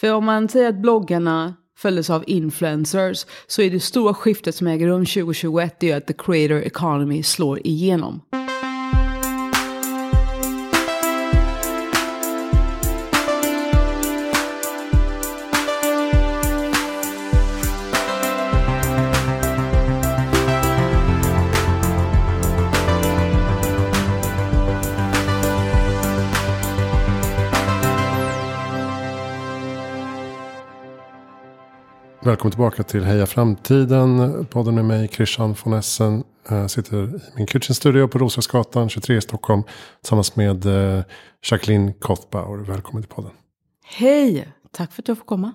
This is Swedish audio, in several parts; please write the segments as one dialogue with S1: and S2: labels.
S1: För om man säger att bloggarna följdes av influencers så är det stora skiftet som äger rum 2021 det är att the creator economy slår igenom.
S2: Välkommen tillbaka till Heja Framtiden. Podden med mig, Christian von Essen. Jag sitter i min kitchenstudio på Roslagsgatan 23 i Stockholm. Tillsammans med eh, Jacqueline Kothbauer. Välkommen till podden.
S1: Hej! Tack för att jag får komma.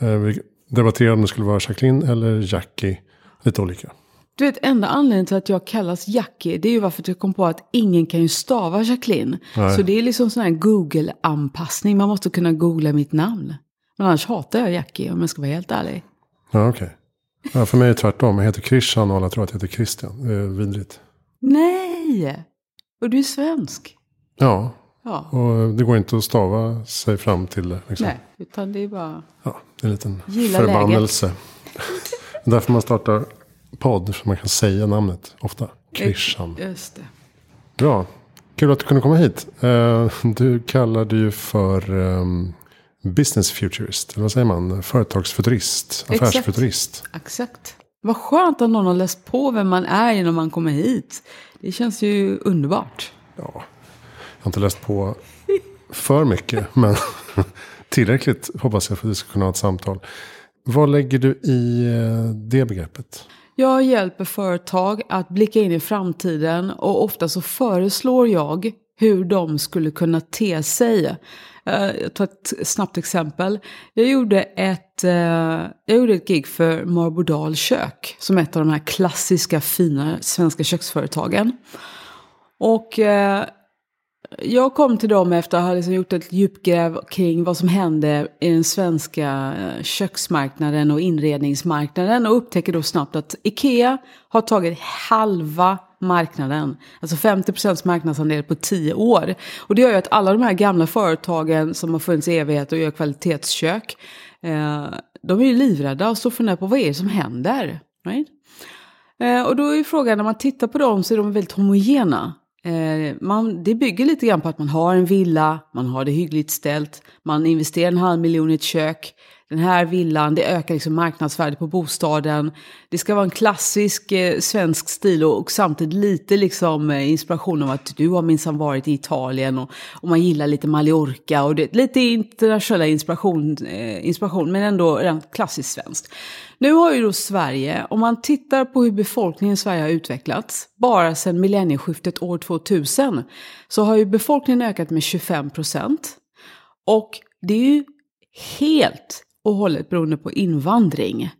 S2: Eh, vi debatterade om det skulle vara Jacqueline eller Jackie. Lite olika.
S1: Du vet, enda anledningen till att jag kallas Jackie, det är ju varför jag kom på att ingen kan ju stava Jacqueline.
S2: Nej.
S1: Så det är liksom sån här Google-anpassning, man måste kunna googla mitt namn. Men annars hatar jag Jackie om jag ska vara helt ärlig.
S2: Ja, okej. Ja, för mig är det tvärtom. Jag heter Christian och alla tror att jag heter Christian. Det är vidrigt.
S1: Nej! Och du är svensk.
S2: Ja,
S1: Ja.
S2: och det går inte att stava sig fram till det. Liksom.
S1: Nej, utan det är bara...
S2: Ja, det är en liten
S1: Gilla
S2: förbannelse. Därför man startar podd, så man kan säga namnet ofta. Christian.
S1: Just det.
S2: Bra. Kul att du kunde komma hit. Eh, Du kallar dig ju för ehm, business futurist. Vad säger man? Företagsfuturist.
S1: Exakt.
S2: Affärsfuturist.
S1: Exakt. Vad skönt att någon har läst på vem man är innan man kommer hit. Det känns ju underbart.
S2: Ja, jag har inte läst på för mycket. men tillräckligt hoppas jag för att vi ska kunna ha ett samtal. Vad lägger du i eh, det begreppet?
S1: Jag hjälper företag att blicka in i framtiden och ofta så föreslår jag hur de skulle kunna te sig. Eh, jag tar ett snabbt exempel. Jag gjorde ett, eh, jag gjorde ett gig för Marbodal kök som är ett av de här klassiska fina svenska köksföretagen. Och eh, jag kom till dem efter att ha liksom gjort ett djupgräv kring vad som hände i den svenska köksmarknaden och inredningsmarknaden och upptäcker då snabbt att Ikea har tagit halva marknaden. Alltså 50% marknadsandel på 10 år. Och det gör ju att alla de här gamla företagen som har funnits i evighet och gör kvalitetskök, eh, de är ju livrädda och står funderar på vad är det som händer? Right? Eh, och då är ju frågan, när man tittar på dem så är de väldigt homogena. Eh, man, det bygger lite grann på att man har en villa, man har det hyggligt ställt, man investerar en halv miljon i ett kök. Den här villan, det ökar liksom marknadsvärdet på bostaden. Det ska vara en klassisk eh, svensk stil och, och samtidigt lite liksom eh, inspiration av att du har minsann varit i Italien och, och man gillar lite Mallorca och det, lite internationella inspiration, eh, inspiration men ändå rent klassiskt svenskt. Nu har ju då Sverige, om man tittar på hur befolkningen i Sverige har utvecklats, bara sedan millennieskiftet år 2000, så har ju befolkningen ökat med 25 procent. Och det är ju helt och hållet beroende på invandring.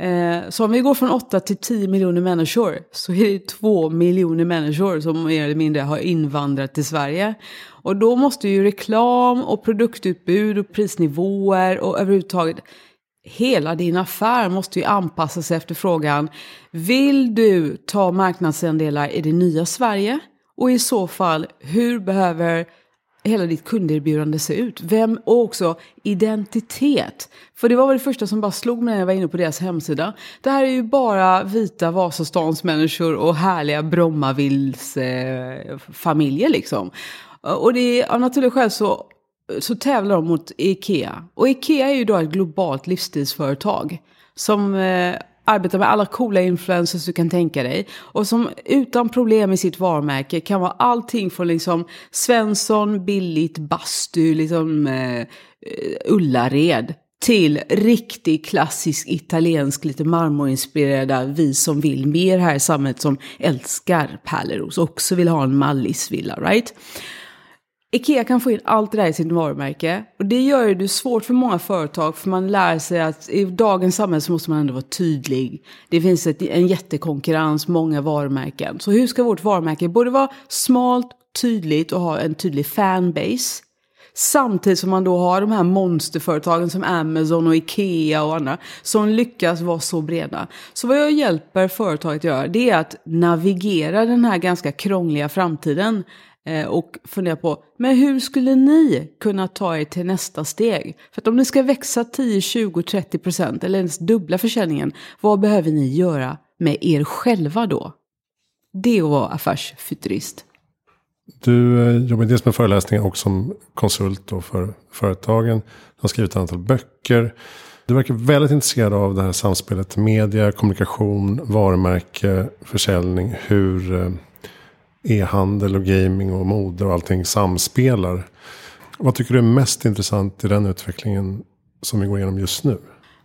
S1: Eh, så om vi går från 8 till 10 miljoner människor så är det 2 miljoner människor som mer eller mindre har invandrat till Sverige. Och då måste ju reklam och produktutbud och prisnivåer och överhuvudtaget hela din affär måste ju anpassa sig efter frågan. Vill du ta marknadsandelar i det nya Sverige? Och i så fall, hur behöver hela ditt kunderbjudande se ut? Vem, och också identitet. För det var väl det första som bara slog mig när jag var inne på deras hemsida. Det här är ju bara vita Vasastans människor och härliga Brommavils eh, familjer liksom. Och det är av naturliga skäl så så tävlar de mot Ikea. Och Ikea är ju då ett globalt livsstilsföretag. Som eh, arbetar med alla coola influencers du kan tänka dig. Och som utan problem i sitt varumärke kan vara allting från liksom Svensson, billigt, bastu, liksom eh, Ullared. Till riktig klassisk italiensk, lite marmorinspirerad, vi som vill mer här i samhället som älskar pärleros och också vill ha en mallisvilla, right? Ikea kan få in allt det där i sitt varumärke. Och det gör ju det svårt för många företag för man lär sig att i dagens samhälle så måste man ändå vara tydlig. Det finns ett, en jättekonkurrens, många varumärken. Så hur ska vårt varumärke både vara smalt, tydligt och ha en tydlig fanbase. Samtidigt som man då har de här monsterföretagen som Amazon och Ikea och andra som lyckas vara så breda. Så vad jag hjälper företaget göra det är att navigera den här ganska krångliga framtiden Eh, och fundera på, men hur skulle ni kunna ta er till nästa steg? För att om ni ska växa 10, 20, 30 procent eller ens dubbla försäljningen, vad behöver ni göra med er själva då? Det är att vara affärsfuturist.
S2: Du eh, jobbar dels med föreläsningar och som konsult för företagen. Du har skrivit ett antal böcker. Du verkar väldigt intresserad av det här samspelet media, kommunikation, varumärke, försäljning. Hur eh, e-handel och gaming och mode och allting samspelar. Vad tycker du är mest intressant i den utvecklingen som vi går igenom just nu?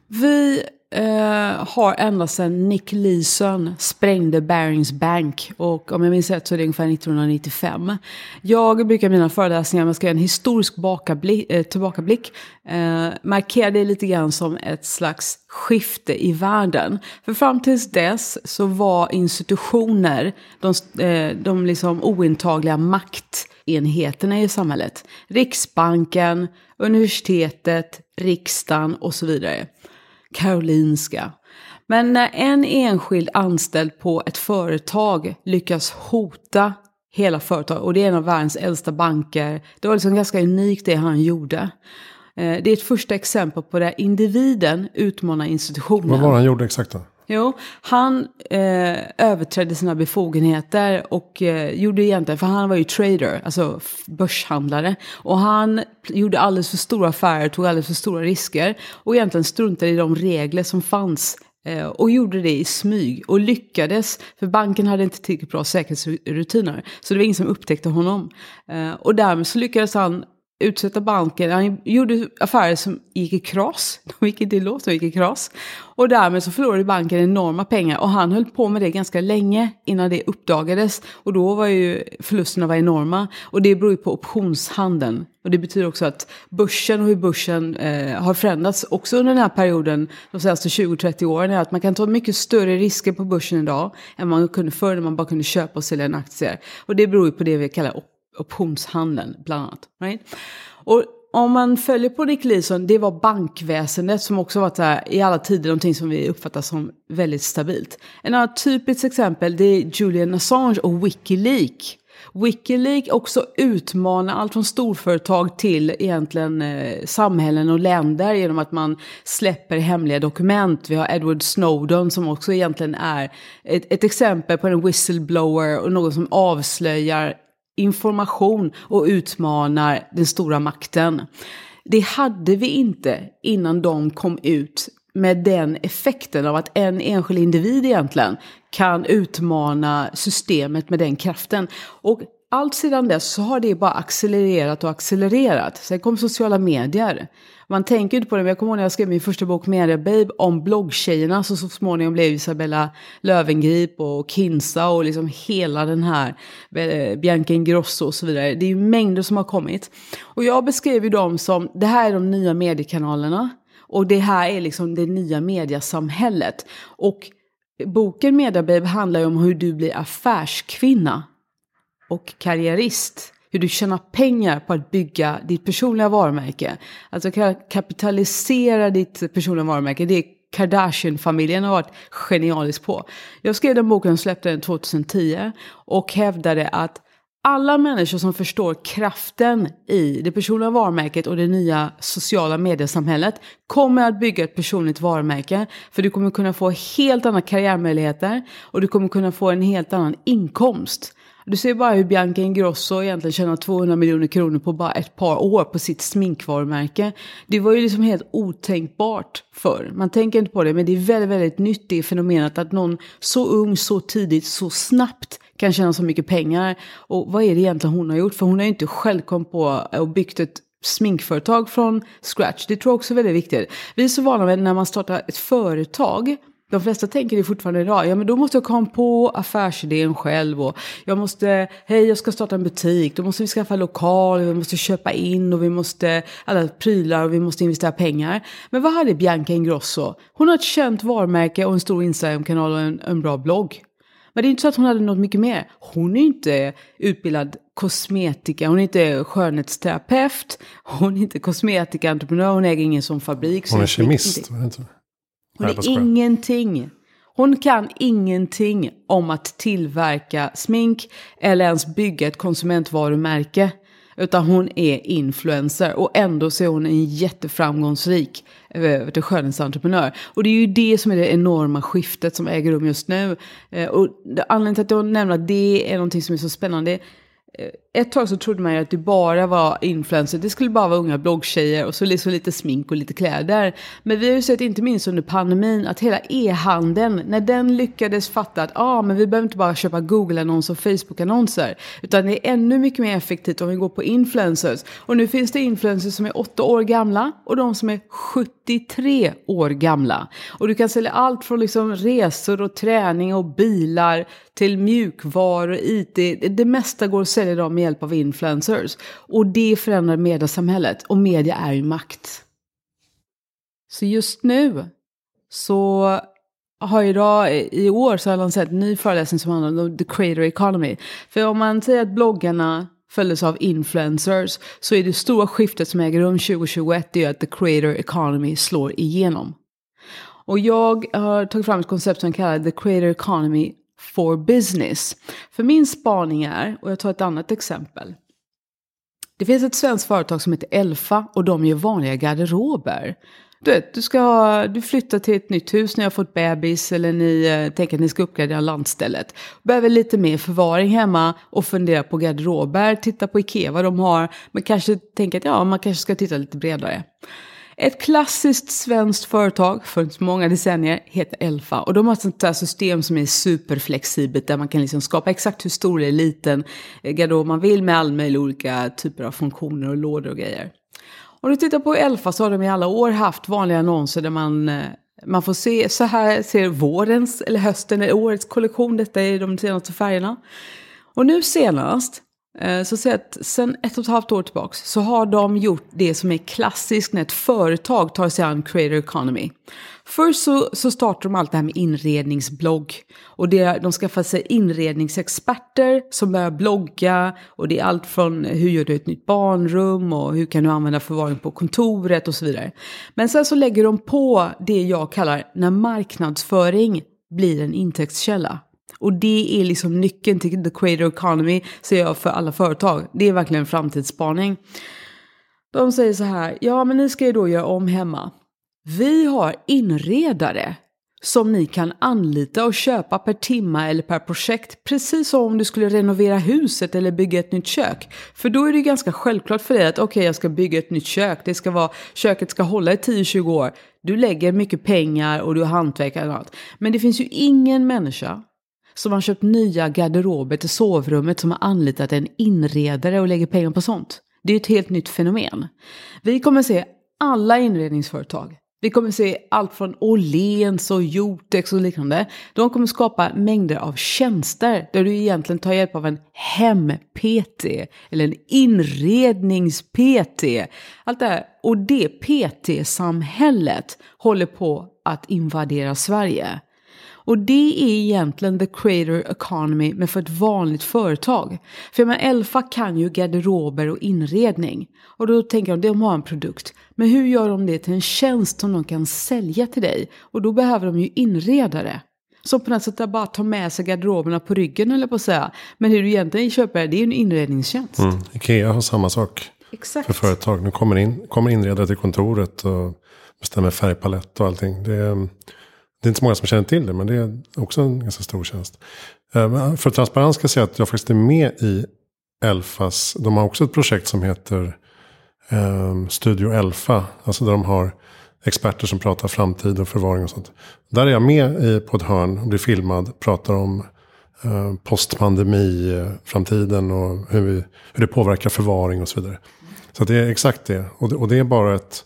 S1: Vi eh, har ända sedan Nick Leeson sprängde Barings Bank. Och om jag minns rätt så är det ungefär 1995. Jag brukar i mina föreläsningar, man ska göra en historisk bakablick, eh, tillbakablick, eh, markera det lite grann som ett slags skifte i världen. För fram tills dess så var institutioner de, eh, de liksom ointagliga maktenheterna i samhället. Riksbanken, universitetet, riksdagen och så vidare. Karolinska. Men när en enskild anställd på ett företag lyckas hota hela företaget, och det är en av världens äldsta banker, det var liksom ganska unikt det han gjorde. Eh, det är ett första exempel på där individen utmanar institutionen.
S2: Vad var det han gjorde exakt då?
S1: Jo, han eh, överträdde sina befogenheter och eh, gjorde egentligen, för han var ju trader, alltså börshandlare. Och han gjorde alldeles för stora affärer, tog alldeles för stora risker och egentligen struntade i de regler som fanns eh, och gjorde det i smyg och lyckades, för banken hade inte tillräckligt bra säkerhetsrutiner. Så det var ingen som upptäckte honom. Eh, och därmed så lyckades han utsätta banken. Han gjorde affärer som gick i kras. De gick inte i lås, de gick i kras. Och därmed så förlorade banken enorma pengar. Och han höll på med det ganska länge innan det uppdagades. Och då var ju förlusterna var enorma. Och det beror ju på optionshandeln. Och det betyder också att börsen och hur börsen eh, har förändrats också under den här perioden, de senaste 20-30 åren, är att man kan ta mycket större risker på börsen idag än man kunde förr när man bara kunde köpa och sälja en aktie. Och det beror ju på det vi kallar optionshandeln bland annat. Right? Och om man följer på Nick Leeson, det var bankväsendet som också varit här i alla tider någonting som vi uppfattar som väldigt stabilt. En annan typiskt exempel det är Julian Assange och Wikileaks. Wikileaks också utmanar allt från storföretag till egentligen eh, samhällen och länder genom att man släpper hemliga dokument. Vi har Edward Snowden som också egentligen är ett, ett exempel på en whistleblower och någon som avslöjar information och utmanar den stora makten. Det hade vi inte innan de kom ut med den effekten av att en enskild individ egentligen kan utmana systemet med den kraften. Och allt sedan dess så har det bara accelererat och accelererat. Sen kom sociala medier. Man tänker inte på det, men jag kommer ihåg när jag skrev min första bok Media Babe om bloggtjejerna som så småningom blev Isabella Lövengrip och Kinsa och liksom hela den här eh, Bianca Ingrosso och så vidare. Det är ju mängder som har kommit. Och jag beskrev ju dem som, det här är de nya mediekanalerna och det här är liksom det nya mediasamhället. Och boken Media Babe handlar ju om hur du blir affärskvinna och karriärist hur du tjänar pengar på att bygga ditt personliga varumärke. Alltså kapitalisera ditt personliga varumärke. Det är Kardashian-familjen har varit genialisk på. Jag skrev den boken och släppte den 2010 och hävdade att alla människor som förstår kraften i det personliga varumärket och det nya sociala mediesamhället kommer att bygga ett personligt varumärke. För du kommer kunna få helt andra karriärmöjligheter och du kommer kunna få en helt annan inkomst. Du ser bara hur Bianca Ingrosso egentligen tjänar 200 miljoner kronor på bara ett par år på sitt sminkvarumärke. Det var ju liksom helt otänkbart förr. Man tänker inte på det, men det är väldigt, väldigt nytt det fenomenet att någon så ung, så tidigt, så snabbt kan tjäna så mycket pengar. Och vad är det egentligen hon har gjort? För hon har ju inte själv kommit på och byggt ett sminkföretag från scratch. Det tror jag också är väldigt viktigt. Vi är så vana med när man startar ett företag de flesta tänker det fortfarande idag, ja men då måste jag komma på affärsidén själv och jag måste, hej jag ska starta en butik, då måste vi skaffa lokal, vi måste köpa in och vi måste, alla prylar och vi måste investera pengar. Men vad hade Bianca Ingrosso? Hon har ett känt varumärke och en stor Instagram-kanal och en, en bra blogg. Men det är inte så att hon hade något mycket mer. Hon är inte utbildad kosmetika, hon är inte skönhetsterapeut, hon är inte kosmetikaentreprenör, hon äger ingen sån fabrik.
S2: Hon är kemist,
S1: Hon är ingenting. Hon kan ingenting om att tillverka smink eller ens bygga ett konsumentvarumärke. Utan hon är influencer och ändå så är hon en jätteframgångsrik eh, skönhetsentreprenör. Och det är ju det som är det enorma skiftet som äger rum just nu. Eh, och anledningen till att jag nämner att det är någonting som är så spännande Eh, ett tag så trodde man ju att det bara var influencers, det skulle bara vara unga bloggtjejer och så liksom lite smink och lite kläder. Men vi har ju sett, inte minst under pandemin, att hela e-handeln, när den lyckades fatta att ah, men vi behöver inte bara köpa Google-annonser och Facebook-annonser, utan det är ännu mycket mer effektivt om vi går på influencers. Och nu finns det influencers som är 8 år gamla och de som är 73 år gamla. Och du kan sälja allt från liksom resor och träning och bilar till mjukvaror, IT. Det mesta går att sälja idag med hjälp av influencers. Och det förändrar mediesamhället. Och media är ju makt. Så just nu så har idag, i år så har jag lanserat en ny föreläsning som handlar om the creator economy. För om man säger att bloggarna följdes av influencers så är det stora skiftet som äger rum 2021 det är att the creator economy slår igenom. Och jag har tagit fram ett koncept som kallar the creator economy for business. För min spaning är, och jag tar ett annat exempel. Det finns ett svenskt företag som heter Elfa och de gör vanliga garderober. Du vet, du, ska, du flyttar till ett nytt hus, ni har fått bebis eller ni eh, tänker att ni ska uppgradera landstället. Behöver lite mer förvaring hemma och fundera på garderober, titta på Ikea vad de har, men kanske tänka att ja, man kanske ska titta lite bredare. Ett klassiskt svenskt företag, för många decennier, heter Elfa. Och de har ett sånt här system som är superflexibelt där man kan liksom skapa exakt hur stor eller liten garderob man vill med all möjliga olika typer av funktioner och lådor och grejer. Om du tittar på Elfa så har de i alla år haft vanliga annonser där man eh, man får se, så här ser vårens eller hösten eller årets kollektion, detta är de senaste färgerna. Och nu senast Eh, så säg att sen ett och ett halvt år tillbaka så har de gjort det som är klassiskt när ett företag tar sig an creator economy. Först så, så startar de allt det här med inredningsblogg. Och det, de skaffar sig inredningsexperter som börjar blogga. Och det är allt från hur gör du ett nytt barnrum och hur kan du använda förvaring på kontoret och så vidare. Men sen så lägger de på det jag kallar när marknadsföring blir en intäktskälla. Och det är liksom nyckeln till the creator economy, säger jag för alla företag. Det är verkligen en framtidsspaning. De säger så här, ja men ni ska ju då göra om hemma. Vi har inredare som ni kan anlita och köpa per timma eller per projekt. Precis som om du skulle renovera huset eller bygga ett nytt kök. För då är det ganska självklart för dig att okej, okay, jag ska bygga ett nytt kök. Det ska vara, köket ska hålla i 10-20 år. Du lägger mycket pengar och du har hantverkare och allt. Men det finns ju ingen människa som har köpt nya garderober till sovrummet som har anlitat en inredare och lägger pengar på sånt. Det är ett helt nytt fenomen. Vi kommer se alla inredningsföretag. Vi kommer se allt från Åhléns och Jotex och liknande. De kommer skapa mängder av tjänster där du egentligen tar hjälp av en hem-PT eller en inrednings-PT. Allt det här. Och det PT-samhället håller på att invadera Sverige. Och det är egentligen the creator economy men för ett vanligt företag. För men Elfa kan ju garderober och inredning. Och då tänker de, de har en produkt. Men hur gör de det till en tjänst som de kan sälja till dig? Och då behöver de ju inredare. Som på något sätt bara tar med sig garderoberna på ryggen eller på att säga. Men hur du egentligen köper det, det är ju en inredningstjänst.
S2: Mm. Ikea har samma sak.
S1: Exakt.
S2: För företag. Nu kommer, in, kommer inredare till kontoret och bestämmer färgpalett och allting. Det är, det är inte så många som känner till det, men det är också en ganska stor tjänst. Eh, för transparens ska jag säga att jag faktiskt är med i Elfas. De har också ett projekt som heter ehm, Studio Elfa. Alltså där de har experter som pratar framtid och förvaring och sånt. Där är jag med i, på ett hörn och blir filmad. Pratar om eh, uh, postpandemi-framtiden eh, och hur, vi, hur det påverkar förvaring och så vidare. Så det är exakt det. Och det, och det är bara ett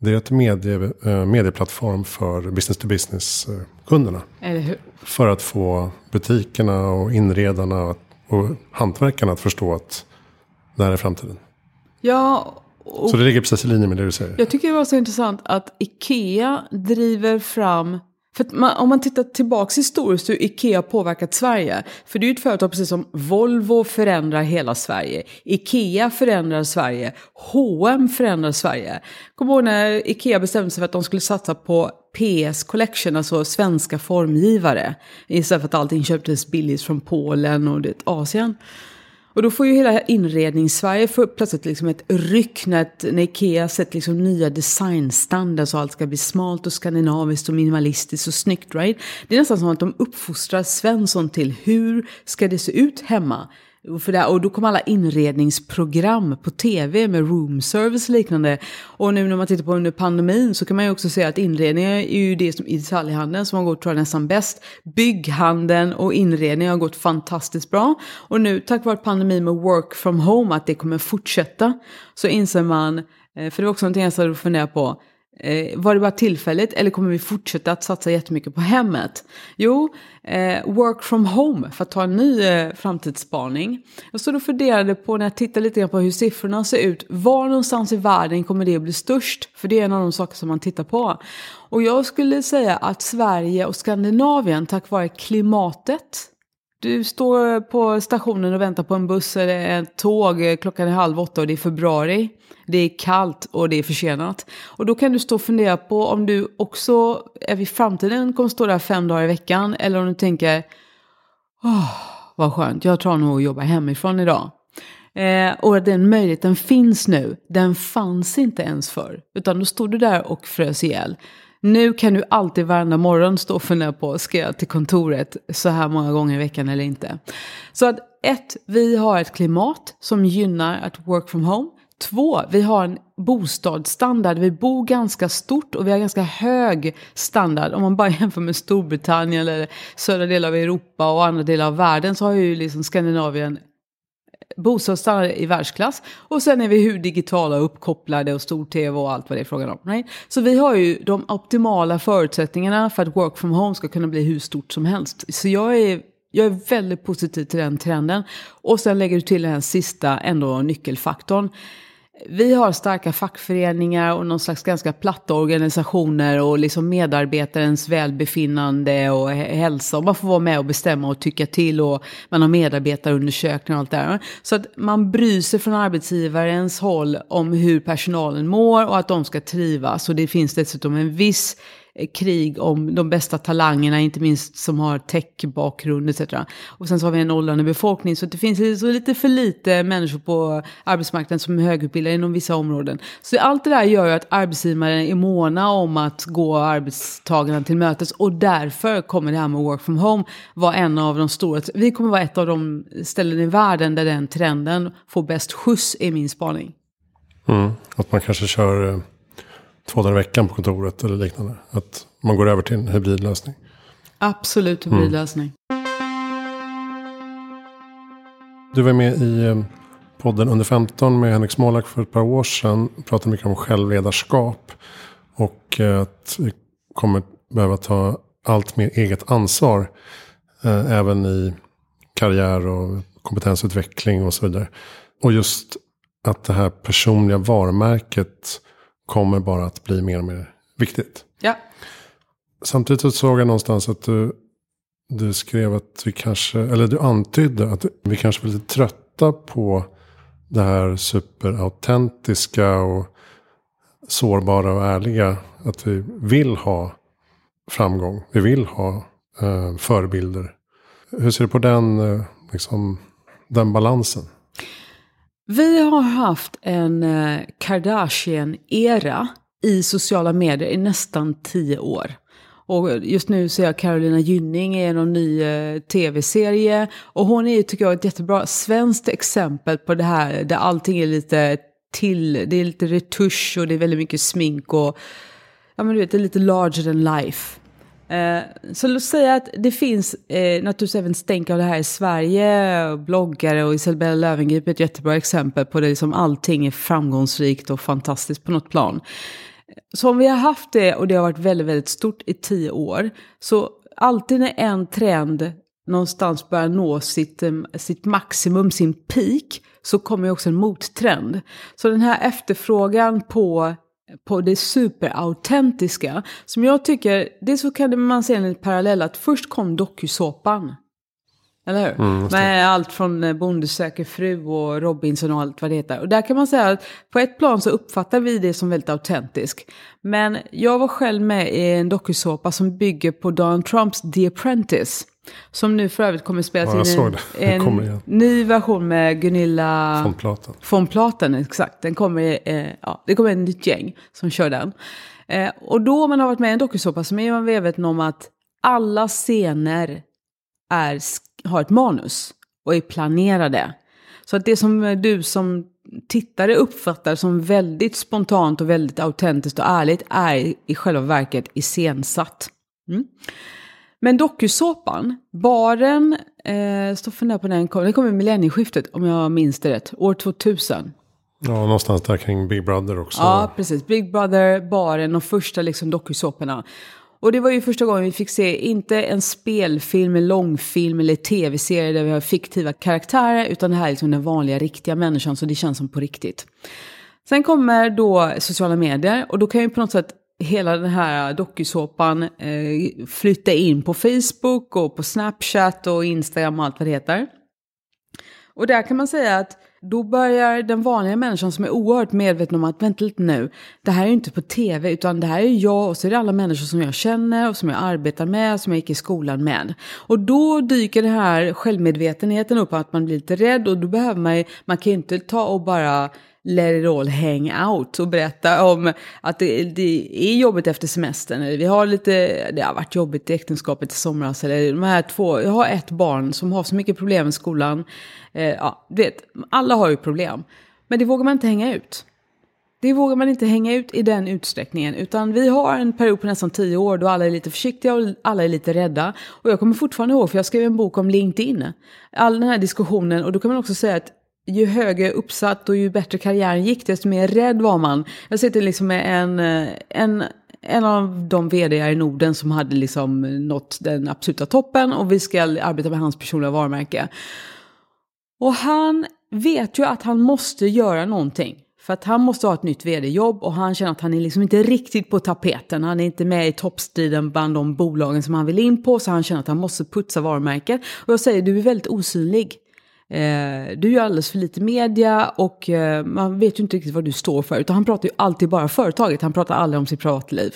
S2: det är ett medie, eh, medieplattform för business to business-kunderna. För att få butikerna och inredarna och hantverkarna att förstå att det här är framtiden.
S1: Ja,
S2: så det ligger precis i linje med det du säger.
S1: Jag tycker det var så intressant att Ikea driver fram för man, om man tittar tillbaka historiskt hur Ikea påverkat Sverige. För det är ju ett företag precis som Volvo förändrar hela Sverige. Ikea förändrar Sverige. H&M förändrar Sverige. Kommer ihåg när Ikea bestämde sig för att de skulle satsa på PS Collection, alltså svenska formgivare. Istället för att allting köptes billigt från Polen och det, Asien. Och då får ju hela inredningssverige plötsligt liksom ett ryck när, när Ikea sett liksom nya designstandards och allt ska bli smalt och skandinaviskt och minimalistiskt och snyggt. Right? Det är nästan som att de uppfostrar Svensson till hur ska det se ut hemma? För det, och då kom alla inredningsprogram på tv med room service och liknande. Och nu när man tittar på under pandemin så kan man ju också se att inredningen är ju det som i detaljhandeln som har gått tror jag, nästan bäst. Bygghandeln och inredning har gått fantastiskt bra. Och nu tack vare pandemin med work from home, att det kommer fortsätta, så inser man, eh, för det var också någonting jag funderade på, Eh, var det bara tillfälligt eller kommer vi fortsätta att satsa jättemycket på hemmet? Jo, eh, work from home, för att ta en ny eh, framtidsspaning. Jag stod och funderade på, när jag tittade lite grann på hur siffrorna ser ut, var någonstans i världen kommer det att bli störst? För det är en av de saker som man tittar på. Och jag skulle säga att Sverige och Skandinavien, tack vare klimatet, du står på stationen och väntar på en buss eller ett tåg, klockan är halv åtta och det är februari det är kallt och det är försenat. Och då kan du stå och fundera på om du också i framtiden kommer stå där fem dagar i veckan eller om du tänker oh, vad skönt, jag tar nog att jobba hemifrån idag. Eh, och den möjligheten finns nu, den fanns inte ens förr. Utan då stod du där och frös ihjäl. Nu kan du alltid varenda morgon stå och fundera på, ska jag till kontoret så här många gånger i veckan eller inte? Så att ett, vi har ett klimat som gynnar att work from home. Två, vi har en bostadsstandard. Vi bor ganska stort och vi har ganska hög standard. Om man bara jämför med Storbritannien eller södra delar av Europa och andra delar av världen så har ju liksom Skandinavien bostadsstandard i världsklass. Och sen är vi hur digitala och uppkopplade och stor-tv och allt vad det är frågan om. Right? Så vi har ju de optimala förutsättningarna för att work from home ska kunna bli hur stort som helst. Så jag är jag är väldigt positiv till den trenden. Och sen lägger du till den sista ändå nyckelfaktorn vi har starka fackföreningar och någon slags ganska platta organisationer och liksom medarbetarens välbefinnande och hälsa. Och man får vara med och bestämma och tycka till och man har medarbetarundersökningar och allt det där. Så att man bryr sig från arbetsgivarens håll om hur personalen mår och att de ska trivas. Och det finns dessutom en viss Eh, krig om de bästa talangerna, inte minst som har tech-bakgrund etc. Och sen så har vi en åldrande befolkning, så det finns så lite för lite människor på arbetsmarknaden som är högutbildade inom vissa områden. Så allt det där gör ju att arbetsgivaren är måna om att gå arbetstagarna till mötes och därför kommer det här med work from home vara en av de stora, vi kommer vara ett av de ställen i världen där den trenden får bäst skjuts i min spaning.
S2: Mm, att man kanske kör eh, två dagar i veckan på kontoret eller liknande. Att man går över till en hybridlösning.
S1: Absolut hybridlösning. Mm.
S2: Du var med i eh, podden Under 15 med Henrik Smålak för ett par år sedan. Pratade mycket om självledarskap. Och eh, att vi kommer behöva ta allt mer eget ansvar. Eh, även i karriär och kompetensutveckling och så vidare. Och just att det här personliga varumärket kommer bara att bli mer och mer viktigt.
S1: Ja.
S2: Samtidigt så såg jag någonstans att du, du skrev att vi kanske, eller du antydde att vi kanske var lite trötta på det här superautentiska och sårbara och ärliga. Att vi vill ha framgång, vi vill ha eh, förebilder. Hur ser du på den, eh, liksom, den balansen?
S1: Vi har haft en eh, Kardashian-era i sociala medier i nästan tio år. Och just nu ser jag Carolina Gynning i någon ny eh, tv-serie. Och hon är, tycker jag, ett jättebra svenskt exempel på det här där allting är lite till, det är lite retusch och det är väldigt mycket smink och ja men du vet, det är lite larger than life. Eh, så låt säga att det finns eh, naturligtvis även stänk av det här i Sverige. Bloggare och Isabella Löwengrip är ett jättebra exempel på det. Liksom allting är framgångsrikt och fantastiskt på något plan. Så om vi har haft det och det har varit väldigt, väldigt stort i tio år. Så alltid när en trend någonstans börjar nå sitt, eh, sitt maximum, sin peak, så kommer ju också en mottrend. Så den här efterfrågan på på det superautentiska. Som jag tycker, det så kan man se en parallell att först kom dokusåpan. Eller hur?
S2: Mm.
S1: Med allt från eh, Bonde söker fru och Robinson och allt vad det heter. Och där kan man säga att på ett plan så uppfattar vi det som väldigt autentisk. Men jag var själv med i en dokusåpa som bygger på Donald Trumps The Apprentice. Som nu för övrigt kommer spelas
S2: Ja,
S1: in en, en ny version med Gunilla...
S2: Från Platen.
S1: Från Platen, exakt. Den kommer, eh, ja, det kommer ett nytt gäng som kör den. Eh, och då om man har varit med i en dokusåpa så är man medveten om att alla scener är, har ett manus och är planerade. Så att det som du som tittare uppfattar som väldigt spontant och väldigt autentiskt och ärligt är i själva verket iscensatt. Mm. Men dokusåpan, baren, eh, står på när den kom, den kom i millennieskiftet om jag minns det rätt, år 2000.
S2: Ja, någonstans där kring Big Brother också.
S1: Ja, precis. Big Brother, baren och första liksom dokusåporna. Och det var ju första gången vi fick se, inte en spelfilm, en långfilm eller tv-serie där vi har fiktiva karaktärer, utan det här är liksom den vanliga, riktiga människan, så det känns som på riktigt. Sen kommer då sociala medier och då kan ju på något sätt hela den här dokusåpan eh, flytta in på Facebook och på Snapchat och Instagram och allt vad det heter. Och där kan man säga att då börjar den vanliga människan som är oerhört medveten om att vänta lite nu, det här är ju inte på tv utan det här är jag och så är det alla människor som jag känner och som jag arbetar med, som jag gick i skolan med. Och då dyker den här självmedvetenheten upp att man blir lite rädd och då behöver man ju, man kan ju inte ta och bara let it all hang out och berätta om att det, det är jobbigt efter semestern. Eller vi har lite, det har varit jobbigt i äktenskapet i somras. Eller de här två, jag har ett barn som har så mycket problem i skolan. Eh, ja, du vet, alla har ju problem. Men det vågar man inte hänga ut. Det vågar man inte hänga ut i den utsträckningen. Utan vi har en period på nästan tio år då alla är lite försiktiga och alla är lite rädda. Och jag kommer fortfarande ihåg, för jag skrev en bok om LinkedIn. All den här diskussionen, och då kan man också säga att ju högre uppsatt och ju bättre karriären gick, desto mer rädd var man. Jag sitter liksom med en, eh, en, en av de vd i Norden som hade liksom nått den absoluta toppen och vi ska arbeta med hans personliga varumärke. Och han vet ju att han måste göra någonting. För att han måste ha ett nytt vd-jobb och han känner att han är liksom inte riktigt på tapeten. Han är inte med i toppstriden bland de bolagen som han vill in på. Så han känner att han måste putsa varumärket. Och jag säger, du är väldigt osynlig. Eh, du gör alldeles för lite media och eh, man vet ju inte riktigt vad du står för. Utan han pratar ju alltid bara företaget, han pratar aldrig om sitt privatliv.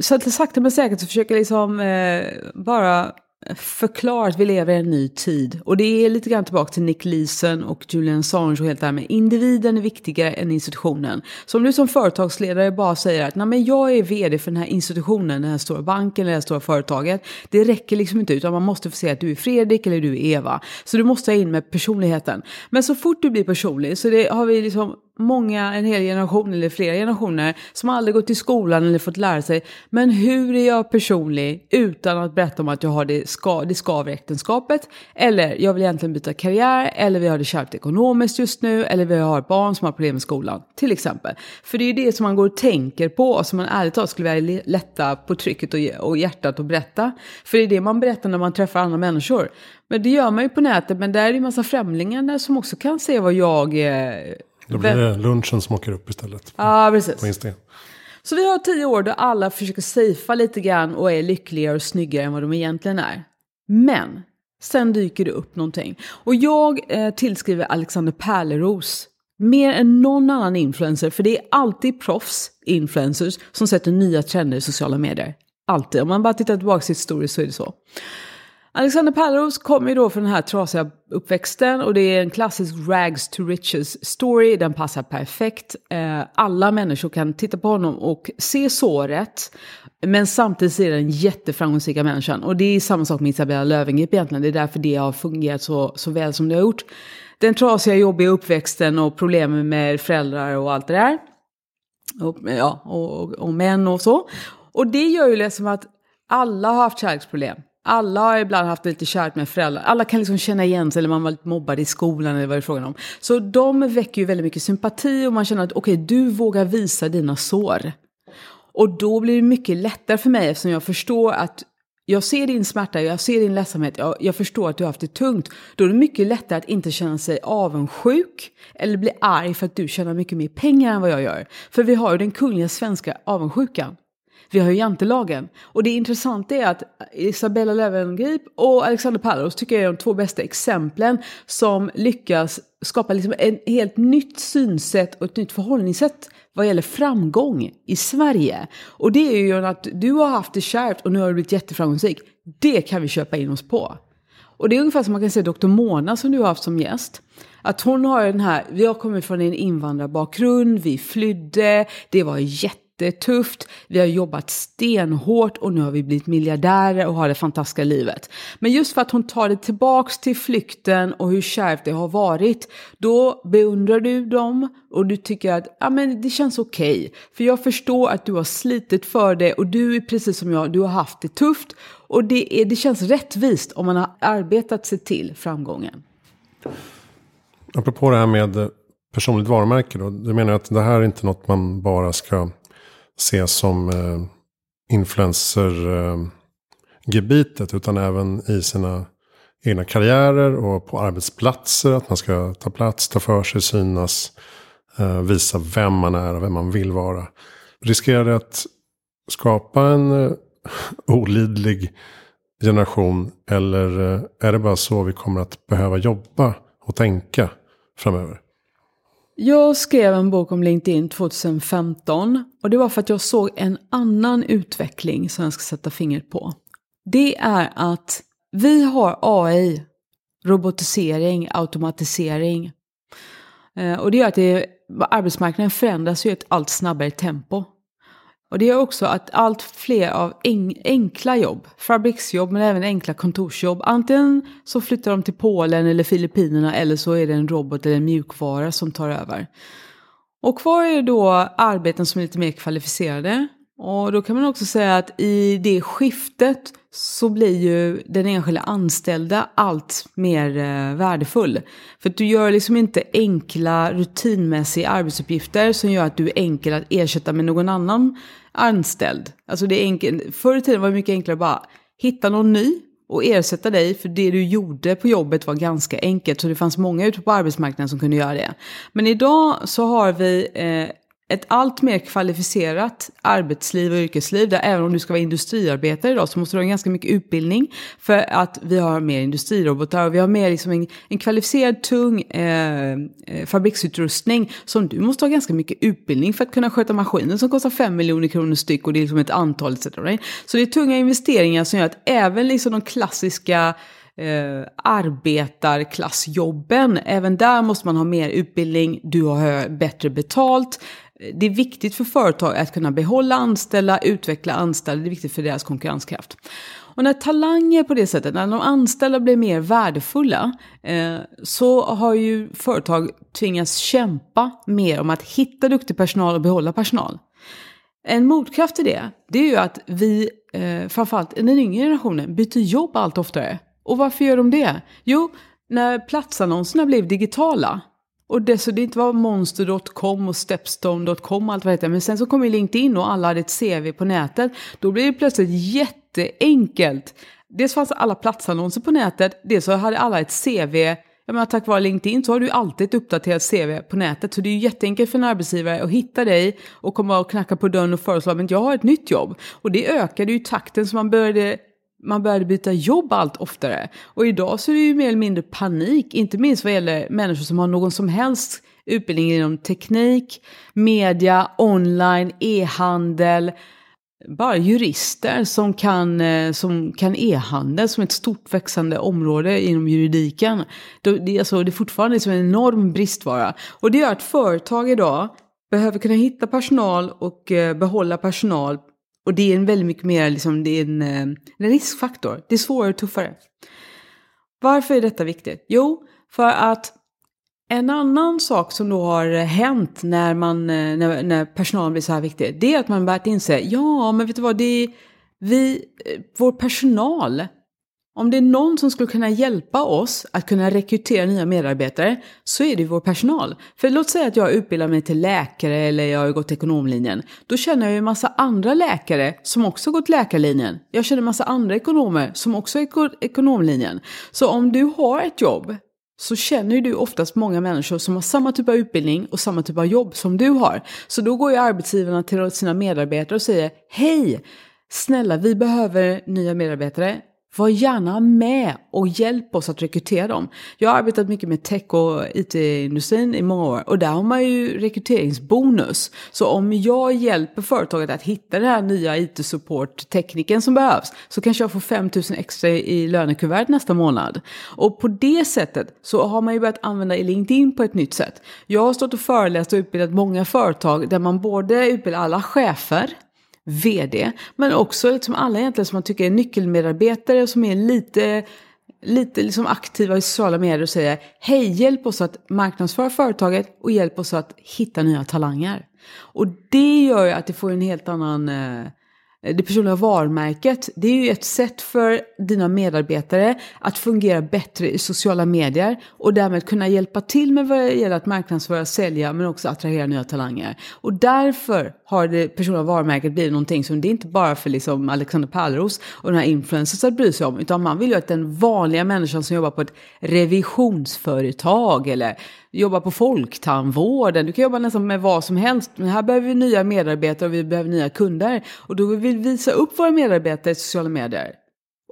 S1: Så att sakta men säkert så försöker jag liksom eh, bara förklara att vi lever i en ny tid. Och det är lite grann tillbaka till Nick Leeson och Julian Assange och helt det här med individen är viktigare än institutionen. Så om du som företagsledare bara säger att Nej, men jag är vd för den här institutionen, den här stora banken eller det här stora företaget. Det räcker liksom inte utan man måste få se att du är Fredrik eller du är Eva. Så du måste ha in med personligheten. Men så fort du blir personlig så det har vi liksom många, en hel generation eller flera generationer som aldrig gått i skolan eller fått lära sig. Men hur är jag personlig utan att berätta om att jag har det, ska, det skaver i äktenskapet? Eller jag vill egentligen byta karriär, eller vi har det kärvt ekonomiskt just nu, eller vi har ett barn som har problem med skolan. Till exempel. För det är ju det som man går och tänker på och som man ärligt talat skulle vilja lätta på trycket och, och hjärtat och berätta. För det är det man berättar när man träffar andra människor. Men det gör man ju på nätet, men där är det ju massa främlingar där som också kan se vad jag eh,
S2: då blir det lunchen som åker upp istället.
S1: Ja,
S2: På
S1: precis.
S2: Instagram.
S1: Så vi har tio år då alla försöker safea lite grann och är lyckligare och snyggare än vad de egentligen är. Men sen dyker det upp någonting. Och jag eh, tillskriver Alexander Pärleros mer än någon annan influencer, för det är alltid proffs, influencers, som sätter nya trender i sociala medier. Alltid. Om man bara tittar tillbaka till historien så är det så. Alexander Pärleros kommer ju då från den här trasiga uppväxten och det är en klassisk rags to riches story. Den passar perfekt. Eh, alla människor kan titta på honom och se såret. Men samtidigt ser den jätteframgångsrika människan. Och det är samma sak med Isabella Löwengrip egentligen. Det är därför det har fungerat så, så väl som det har gjort. Den trasiga, jobbiga uppväxten och problemen med föräldrar och allt det där. Och, ja, och, och, och män och så. Och det gör ju liksom att alla har haft kärleksproblem. Alla har ibland haft lite kärt med föräldrar. Alla kan liksom känna igen sig eller man var lite mobbad i skolan eller vad det är frågan om. Så de väcker ju väldigt mycket sympati och man känner att okej, okay, du vågar visa dina sår. Och då blir det mycket lättare för mig eftersom jag förstår att jag ser din smärta, jag ser din ledsamhet, jag, jag, förstår att du har haft det tungt. Då är det mycket lättare att inte känna sig avundsjuk eller bli arg för att du tjänar mycket mer pengar än vad jag gör. För vi har ju den kungliga svenska avundsjukan. Vi har ju jantelagen. Och det intressanta är att Isabella Löwengrip och Alexander Pallaros tycker jag är de två bästa exemplen som lyckas skapa liksom ett helt nytt synsätt och ett nytt förhållningssätt vad gäller framgång i Sverige. Och det är ju att du har haft det kärvt och nu har du blivit jätteframgångsrik. Det kan vi köpa in oss på. Och det är ungefär som man kan säga Dr. Mona som du har haft som gäst. Att hon har den här, vi har kommit från en invandrarbakgrund, vi flydde, det var jätte jättetufft. Vi har jobbat stenhårt och nu har vi blivit miljardärer och har det fantastiska livet. Men just för att hon tar det tillbaks till flykten och hur kärvt det har varit, då beundrar du dem och du tycker att ja, men det känns okej. Okay. För jag förstår att du har slitit för det och du är precis som jag, du har haft det tufft. Och det, är, det känns rättvist om man har arbetat sig till framgången.
S2: Apropå det här med personligt varumärke då. Du menar att det här är inte något man bara ska ses som eh, influencergebitet. Eh, utan även i sina egna karriärer och på arbetsplatser. Att man ska ta plats, ta för sig, synas. Eh, visa vem man är och vem man vill vara. Riskerar det att skapa en eh, olidlig generation? Eller eh, är det bara så vi kommer att behöva jobba och tänka framöver?
S1: Jag skrev en bok om LinkedIn 2015 och det var för att jag såg en annan utveckling som jag ska sätta fingret på. Det är att vi har AI, robotisering, automatisering. Eh, och det gör att det, arbetsmarknaden förändras i ett allt snabbare tempo. Och det gör också att allt fler av enkla jobb, fabriksjobb men även enkla kontorsjobb, antingen så flyttar de till Polen eller Filippinerna eller så är det en robot eller en mjukvara som tar över. Och kvar är då arbeten som är lite mer kvalificerade. Och då kan man också säga att i det skiftet så blir ju den enskilda anställda allt mer eh, värdefull. För att du gör liksom inte enkla rutinmässiga arbetsuppgifter som gör att du är enkel att ersätta med någon annan anställd. Alltså det är enkelt. Förr i tiden var det mycket enklare att bara hitta någon ny och ersätta dig för det du gjorde på jobbet var ganska enkelt. Så det fanns många ute på arbetsmarknaden som kunde göra det. Men idag så har vi eh, ett allt mer kvalificerat arbetsliv och yrkesliv. Där även om du ska vara industriarbetare idag så måste du ha ganska mycket utbildning. För att vi har mer industrirobotar och vi har mer liksom en, en kvalificerad tung eh, eh, fabriksutrustning. Som du måste ha ganska mycket utbildning för att kunna sköta maskinen som kostar 5 miljoner kronor styck och det är liksom ett antal etc. Så det är tunga investeringar som gör att även liksom de klassiska eh, arbetarklassjobben. Även där måste man ha mer utbildning, du har bättre betalt det är viktigt för företag att kunna behålla anställda, utveckla anställda, det är viktigt för deras konkurrenskraft. Och när talanger på det sättet, när de anställda blir mer värdefulla, eh, så har ju företag tvingats kämpa mer om att hitta duktig personal och behålla personal. En motkraft till det, det är ju att vi, eh, framförallt den yngre generationen, byter jobb allt oftare. Och varför gör de det? Jo, när platsannonserna blev digitala, och det, så det inte var monster.com och stepstone.com och allt vad det heter. Men sen så kom ju LinkedIn och alla hade ett CV på nätet. Då blev det plötsligt jätteenkelt. Dels fanns alla platsannonser på nätet, dels så hade alla ett CV. Jag menar, tack vare LinkedIn så har du alltid ett uppdaterat CV på nätet. Så det är ju jätteenkelt för en arbetsgivare att hitta dig och komma och knacka på dörren och föreslå att jag har ett nytt jobb. Och det ökade ju takten så man började man började byta jobb allt oftare. Och idag så är det ju mer eller mindre panik, inte minst vad gäller människor som har någon som helst utbildning inom teknik, media, online, e-handel, bara jurister som kan, eh, som kan e-handel som ett stort växande område inom juridiken. Det, alltså, det är fortfarande liksom en enorm bristvara. Och det gör att företag idag behöver kunna hitta personal och eh, behålla personal och det är en väldigt mycket mer, liksom, det är en, eh, en riskfaktor. Det är svårare och tuffare. Varför är detta viktigt? Jo, för att en annan sak som då har hänt när, man, eh, när, när personalen blir så här viktig, det är att man börjat inse, ja men vet du vad, det är vi, eh, vår personal, om det är någon som skulle kunna hjälpa oss att kunna rekrytera nya medarbetare så är det vår personal. För låt säga att jag utbildar mig till läkare eller jag har gått ekonomlinjen. Då känner jag ju en massa andra läkare som också gått läkarlinjen. Jag känner en massa andra ekonomer som också har gått ekonomlinjen. Så om du har ett jobb så känner ju du oftast många människor som har samma typ av utbildning och samma typ av jobb som du har. Så då går ju arbetsgivarna till sina medarbetare och säger Hej! Snälla, vi behöver nya medarbetare. Var gärna med och hjälp oss att rekrytera dem. Jag har arbetat mycket med tech och it-industrin i många år och där har man ju rekryteringsbonus. Så om jag hjälper företaget att hitta den här nya it-support-tekniken som behövs så kanske jag får 5 000 extra i lönekuvert nästa månad. Och på det sättet så har man ju börjat använda LinkedIn på ett nytt sätt. Jag har stått och föreläst och utbildat många företag där man både utbildar alla chefer vd. Men också liksom alla egentligen som man tycker är nyckelmedarbetare som är lite, lite liksom aktiva i sociala medier och säger hej hjälp oss att marknadsföra företaget och hjälp oss att hitta nya talanger. Och det gör ju att det får en helt annan eh, det personliga varumärket, det är ju ett sätt för dina medarbetare att fungera bättre i sociala medier och därmed kunna hjälpa till med vad det gäller att marknadsföra, sälja men också attrahera nya talanger. Och därför har det personliga varumärket blivit någonting som det är inte bara för liksom Alexander Pärleros och den här influencers att bry sig om utan man vill ju att den vanliga människan som jobbar på ett revisionsföretag eller jobbar på folktandvården, du kan jobba nästan med vad som helst. Men här behöver vi nya medarbetare och vi behöver nya kunder. Och då vill vi visa upp våra medarbetare i sociala medier.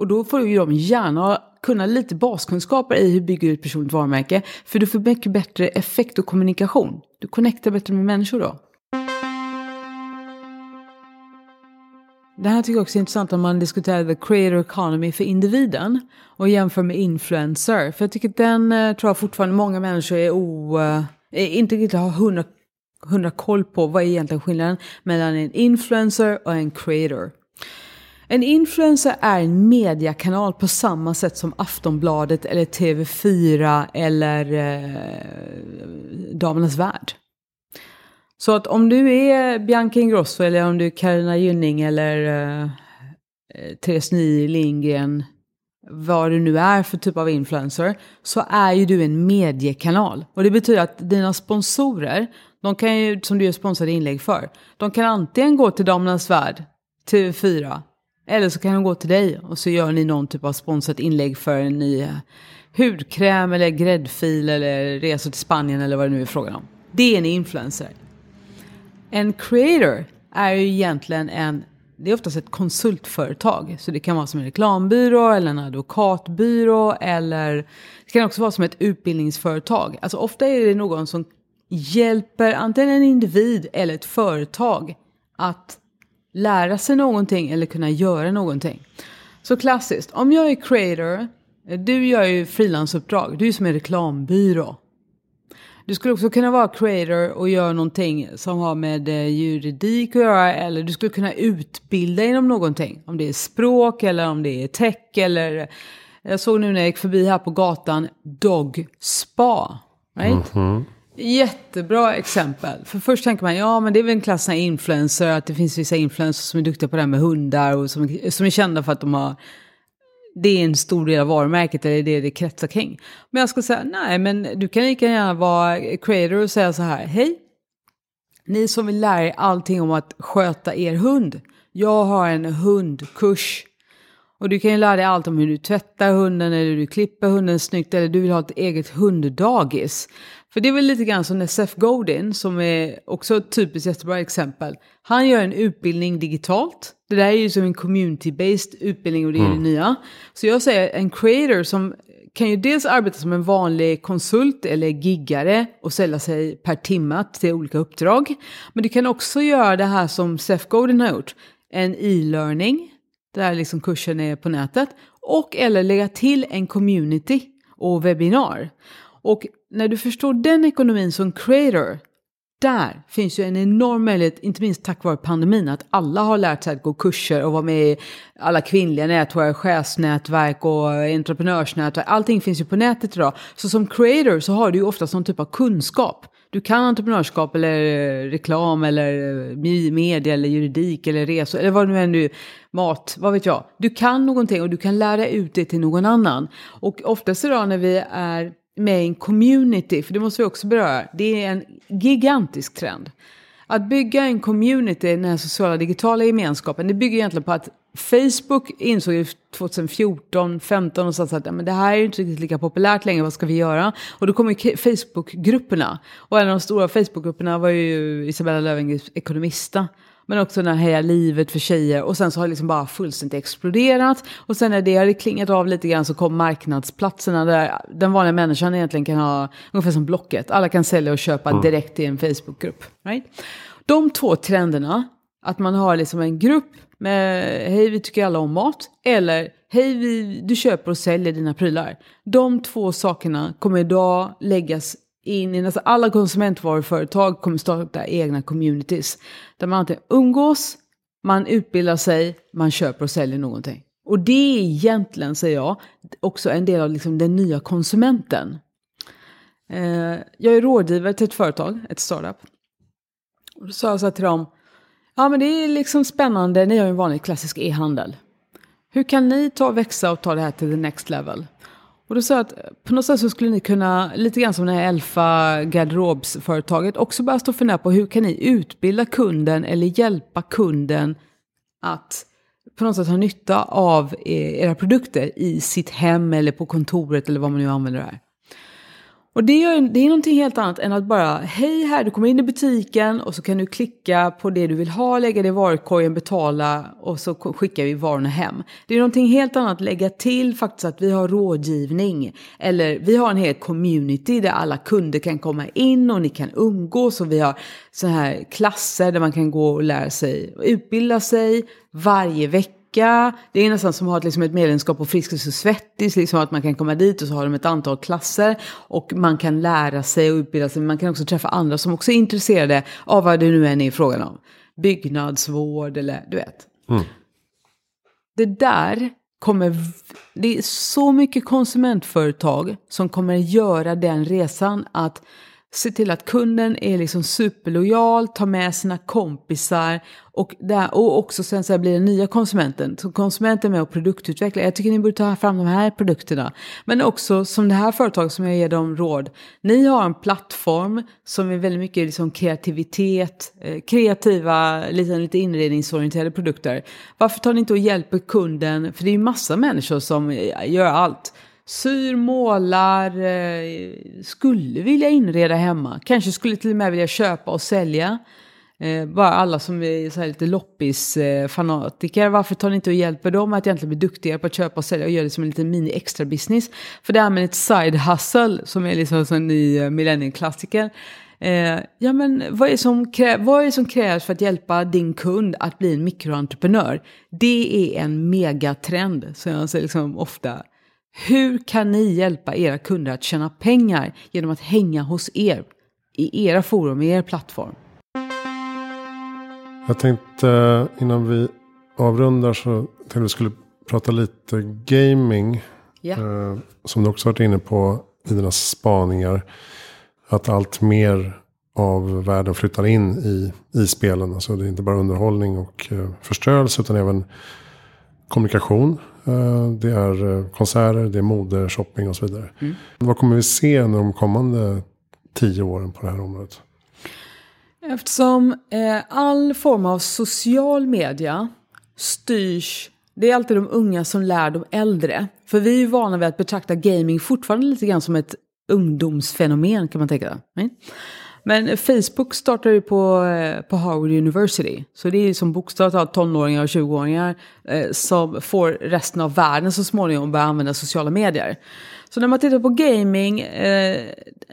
S1: Och då får ju de gärna kunna lite baskunskaper i hur bygger ett personligt varumärke. För du får mycket bättre effekt och kommunikation. Du connectar bättre med människor då. Det här tycker jag också är intressant om man diskuterar the creator economy för individen och jämför med influencer. För jag tycker att den eh, tror jag fortfarande många människor är o, eh, inte riktigt har hundra, hundra koll på vad är egentligen skillnaden mellan en influencer och en creator. En influencer är en mediekanal på samma sätt som Aftonbladet eller TV4 eller eh, Damernas Värld. Så att om du är Bianca Ingrosso eller om du är Carina Gynning eller eh, eh Therese Ny Lindgren, vad du nu är för typ av influencer, så är ju du en mediekanal. Och det betyder att dina sponsorer, de kan ju, som du gör sponsrade inlägg för, de kan antingen gå till Damernas Värld, TV4, eller så kan de gå till dig och så gör ni någon typ av sponsrat inlägg för en ny hudkräm eller gräddfil eller resor till Spanien eller vad det nu är frågan om. Det är en influencer. En creator är ju egentligen en, det är oftast ett konsultföretag. Så det kan vara som en reklambyrå eller en advokatbyrå eller det kan också vara som ett utbildningsföretag. Alltså ofta är det någon som hjälper antingen en individ eller ett företag att lära sig någonting eller kunna göra någonting. Så klassiskt, om jag är creator, du gör ju frilansuppdrag, du är som en reklambyrå. Du skulle också kunna vara creator och göra någonting som har med eh, juridik att göra. Eller du skulle kunna utbilda inom någonting. Om det är språk eller om det är tech eller... Jag såg nu när jag gick förbi här på gatan, Dog Spa. Right? Mm -hmm. Jättebra exempel. För först tänker man, ja men det är väl en klass influencer, att det finns vissa influencers som är duktiga på det här med hundar och som, som är kända för att de har det är en stor del av varumärket eller det det kretsar kring. Men jag ska säga, nej men du kan lika gärna vara creator och säga så här, hej, ni som vill lära er allting om att sköta er hund. Jag har en hundkurs. Och du kan ju lära dig allt om hur du tvättar hunden eller hur du klipper hunden snyggt eller du vill ha ett eget hunddagis. För det är väl lite grann som när Seth Godin, som är också ett typiskt jättebra exempel. Han gör en utbildning digitalt. Det där är ju som en community-based utbildning och det är mm. det nya. Så jag säger en creator som kan ju dels arbeta som en vanlig konsult eller giggare och sälja sig per timme till olika uppdrag. Men du kan också göra det här som Seth Godin har gjort. En e-learning, där liksom kursen är på nätet. Och eller lägga till en community och webbinar. Och när du förstår den ekonomin som creator, där finns ju en enorm möjlighet, inte minst tack vare pandemin, att alla har lärt sig att gå kurser och vara med i alla kvinnliga nätverk, chefsnätverk och entreprenörsnätverk. Allting finns ju på nätet idag. Så som creator så har du ju ofta någon typ av kunskap Du kan entreprenörskap eller eh, reklam eller eh, media eller juridik eller resor eller vad det nu än är, mat, vad vet jag. Du kan någonting och du kan lära ut det till någon annan. Och oftast idag när vi är med i en community, för det måste vi också beröra, det är en gigantisk trend. Att bygga en community, den här sociala digitala gemenskapen, det bygger egentligen på att Facebook insåg ju 2014, 15 och sa att men det här är ju inte riktigt lika populärt längre, vad ska vi göra? Och då kom ju Facebook-grupperna. Och en av de stora Facebook-grupperna var ju Isabella Löwengrips Ekonomista. Men också den här Heja livet för tjejer. Och sen så har det liksom bara fullständigt exploderat. Och sen när det hade klingat av lite grann så kom marknadsplatserna där den vanliga människan egentligen kan ha, ungefär som Blocket. Alla kan sälja och köpa mm. direkt i en Facebookgrupp. Right? De två trenderna, att man har liksom en grupp med hej vi tycker alla om mat. Eller hej vi, du köper och säljer dina prylar. De två sakerna kommer idag läggas in i nästan alla konsumentvaruföretag kommer starta egna communities. Där man antingen umgås, man utbildar sig, man köper och säljer någonting. Och det är egentligen, säger jag, också en del av liksom den nya konsumenten. Eh, jag är rådgivare till ett företag, ett startup. Och då sa jag så här till dem, ja men det är liksom spännande, ni har ju en vanlig klassisk e-handel. Hur kan ni ta och växa och ta det här till the next level? Och då sa jag att eh, på något sätt så skulle ni kunna, lite grann som det här Elfa garderobsföretaget, också börja stå och fundera på hur kan ni utbilda kunden eller hjälpa kunden att på något sätt ha nytta av eh, era produkter i sitt hem eller på kontoret eller vad man nu använder det här. Och det är, det är någonting helt annat än att bara, hej här, du kommer in i butiken och så kan du klicka på det du vill ha, lägga det i varukorgen, betala och så skickar vi varorna hem. Det är någonting helt annat att lägga till faktiskt att vi har rådgivning. Eller vi har en hel community där alla kunder kan komma in och ni kan umgås och vi har så här klasser där man kan gå och lära sig och utbilda sig varje vecka vecka. Det är nästan som att ha liksom ett medlemskap på Friskis och Svettis, liksom att man kan komma dit och så har de ett antal klasser och man kan lära sig och utbilda sig. Men man kan också träffa andra som också är intresserade av vad det nu än är frågan om. Byggnadsvård eller du vet. Mm. Det där kommer, det är så mycket konsumentföretag som kommer göra den resan att se till att kunden är liksom superlojal, tar med sina kompisar och, där, och också sen så blir den nya konsumenten. Så konsumenten är med och produktutvecklar. Jag tycker ni borde ta fram de här produkterna. Men också som det här företaget som jag ger dem råd. Ni har en plattform som är väldigt mycket liksom kreativitet, eh, kreativa, lite, lite inredningsorienterade produkter. Varför tar ni inte och hjälper kunden? För det är ju massa människor som eh, gör allt syr, målar, eh, skulle vilja inreda hemma. Kanske skulle till och med vilja köpa och sälja. Eh, bara alla som är så här lite loppisfanatiker, varför tar ni inte och hjälper dem att egentligen bli duktigare på att köpa och sälja och göra det som en liten mini-extra-business? För det här med ett side-hustle, som är liksom en ny eh, millennieklassiker. Eh, ja, men vad är, som vad är det som krävs för att hjälpa din kund att bli en mikroentreprenör? Det är en megatrend som jag ser liksom ofta hur kan ni hjälpa era kunder att tjäna pengar genom att hänga hos er i era forum, i er plattform?
S2: Jag tänkte eh, innan vi avrundar så tänkte vi skulle prata lite gaming. Eh, som du också varit inne på i dina spaningar. Att allt mer av världen flyttar in i, i spelen. Alltså det är inte bara underhållning och eh, förstörelse utan även kommunikation. Eh, det är eh, konserter, det är mode, shopping och så vidare. Mm. Vad kommer vi se under de kommande tio åren på det här området?
S1: Eftersom eh, all form av social media styrs, det är alltid de unga som lär de äldre. För vi är ju vana vid att betrakta gaming fortfarande lite grann som ett ungdomsfenomen kan man tänka. Nej? Men Facebook startar ju på, eh, på Harvard University. Så det är som bokstavligt talat tonåringar och 20-åringar eh, som får resten av världen så småningom börja använda sociala medier. Så när man tittar på gaming, eh,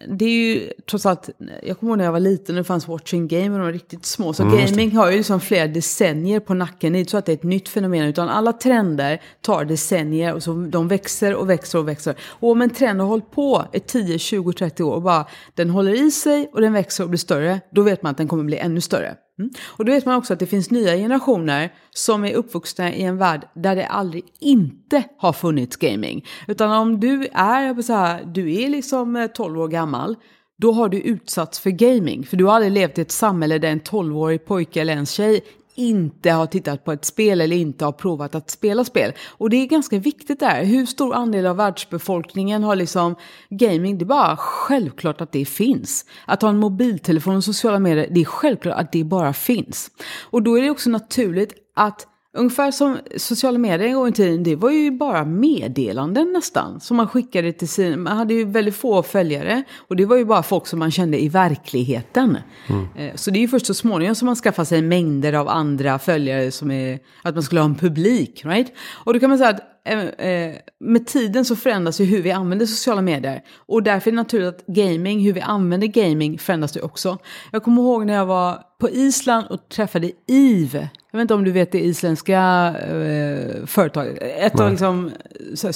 S1: det är ju trots allt, jag kommer ihåg när jag var liten det fanns watching game och de var riktigt små. Så mm, gaming har ju liksom flera decennier på nacken. Det är inte så att det är ett nytt fenomen utan alla trender tar decennier och så de växer och växer och växer. Och om en trend har hållit på i 10, 20, 30 år och bara den håller i sig och den växer och blir större, då vet man att den kommer bli ännu större. Mm. Och då vet man också att det finns nya generationer som är uppvuxna i en värld där det aldrig inte har funnits gaming. Utan om du är, så här, du är liksom eh, 12 år gammal, då har du utsatts för gaming. För du har aldrig levt i ett samhälle där en 12-årig pojke eller en tjej inte har tittat på ett spel eller inte har provat att spela spel. Och det är ganska viktigt där. Hur stor andel av världsbefolkningen har liksom gaming? Det är bara självklart att det finns. Att ha en mobiltelefon och sociala medier, det är självklart att det bara finns. Och då är det också naturligt att Ungefär som sociala medier en gång i tiden, det var ju bara meddelanden nästan. Som man skickade till sin, man hade ju väldigt få följare. Och det var ju bara folk som man kände i verkligheten. Mm. Så det är ju först så småningom som man skaffar sig mängder av andra följare som är, att man skulle ha en publik. Right? Och då kan man säga att eh, med tiden så förändras ju hur vi använder sociala medier. Och därför är det naturligt att gaming, hur vi använder gaming förändras det också. Jag kommer ihåg när jag var på Island och träffade Eve. Jag vet inte om du vet det isländska eh, företaget. Ett Nej. av liksom så här,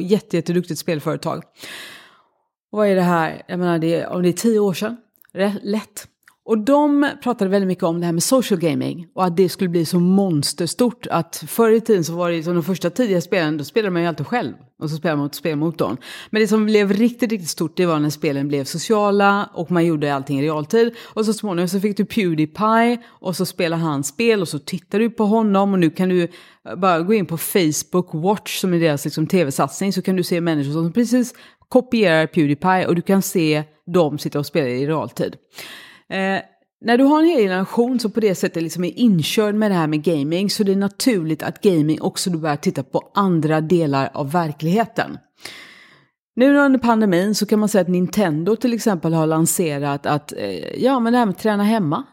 S1: jätte, jätteduktigt spelföretag. Och vad är det här? Jag menar, det är, om det är tio år sedan. Lätt. Och de pratade väldigt mycket om det här med social gaming och att det skulle bli så monsterstort att förr i tiden så var det som de första tidiga spelen, då spelade man ju alltid själv och så spelade man mot spelmotorn. Men det som blev riktigt, riktigt stort det var när spelen blev sociala och man gjorde allting i realtid. Och så småningom så fick du Pewdiepie och så spelade han spel och så tittar du på honom och nu kan du bara gå in på Facebook Watch som är deras liksom, tv-satsning så kan du se människor som precis kopierar Pewdiepie och du kan se dem sitta och spela i realtid. Eh, när du har en hel generation som på det sättet liksom är inkörd med det här med gaming så det är naturligt att gaming också då börjar titta på andra delar av verkligheten. Nu under pandemin så kan man säga att Nintendo till exempel har lanserat att eh, ja men det här med att träna hemma.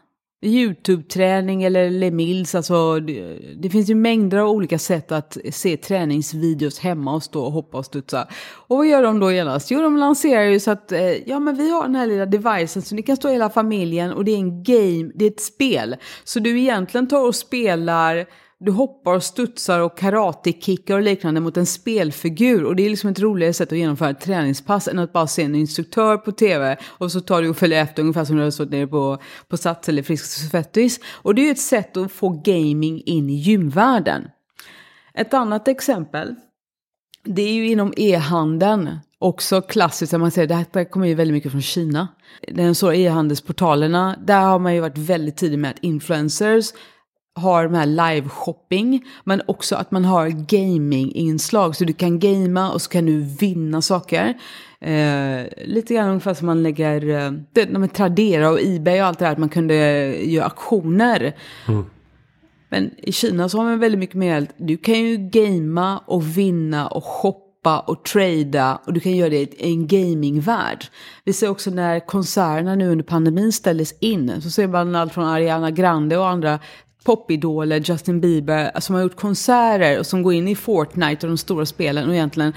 S1: YouTube-träning eller Lemils, alltså det, det, finns ju mängder av olika sätt att se träningsvideos hemma och stå och hoppa och studsa. Och vad gör de då genast? Jo, de lanserar ju så att, eh, ja men vi har den här lilla devicen så ni kan stå hela familjen och det är en game, det är ett spel. Så du egentligen tar och spelar du hoppar och studsar och karatekickar och liknande mot en spelfigur. Och det är liksom ett roligare sätt att genomföra ett träningspass än att bara se en instruktör på tv och så tar du och följer efter ungefär som du har stått nere på, på Sats eller Friskis och Svettis. Och det är ju ett sätt att få gaming in i gymvärlden. Ett annat exempel, det är ju inom e-handeln. Också klassiskt, man säger, det här kommer ju väldigt mycket från Kina. Den stora e-handelsportalerna, där har man ju varit väldigt tidig med att influencers har de här live-shopping, men också att man har gaming-inslag. Så du kan gamea och så kan du vinna saker. Eh, lite grann ungefär som man lägger, eh, det, med Tradera och Ebay och allt det där, att man kunde göra aktioner. Mm. Men i Kina så har man väldigt mycket mer, du kan ju gamea och vinna och shoppa och trada och du kan göra det i en gamingvärld. Vi ser också när konserterna nu under pandemin ställdes in så ser man allt från Ariana Grande och andra popidoler, Justin Bieber, alltså, som har gjort konserter och som går in i Fortnite och de stora spelen och egentligen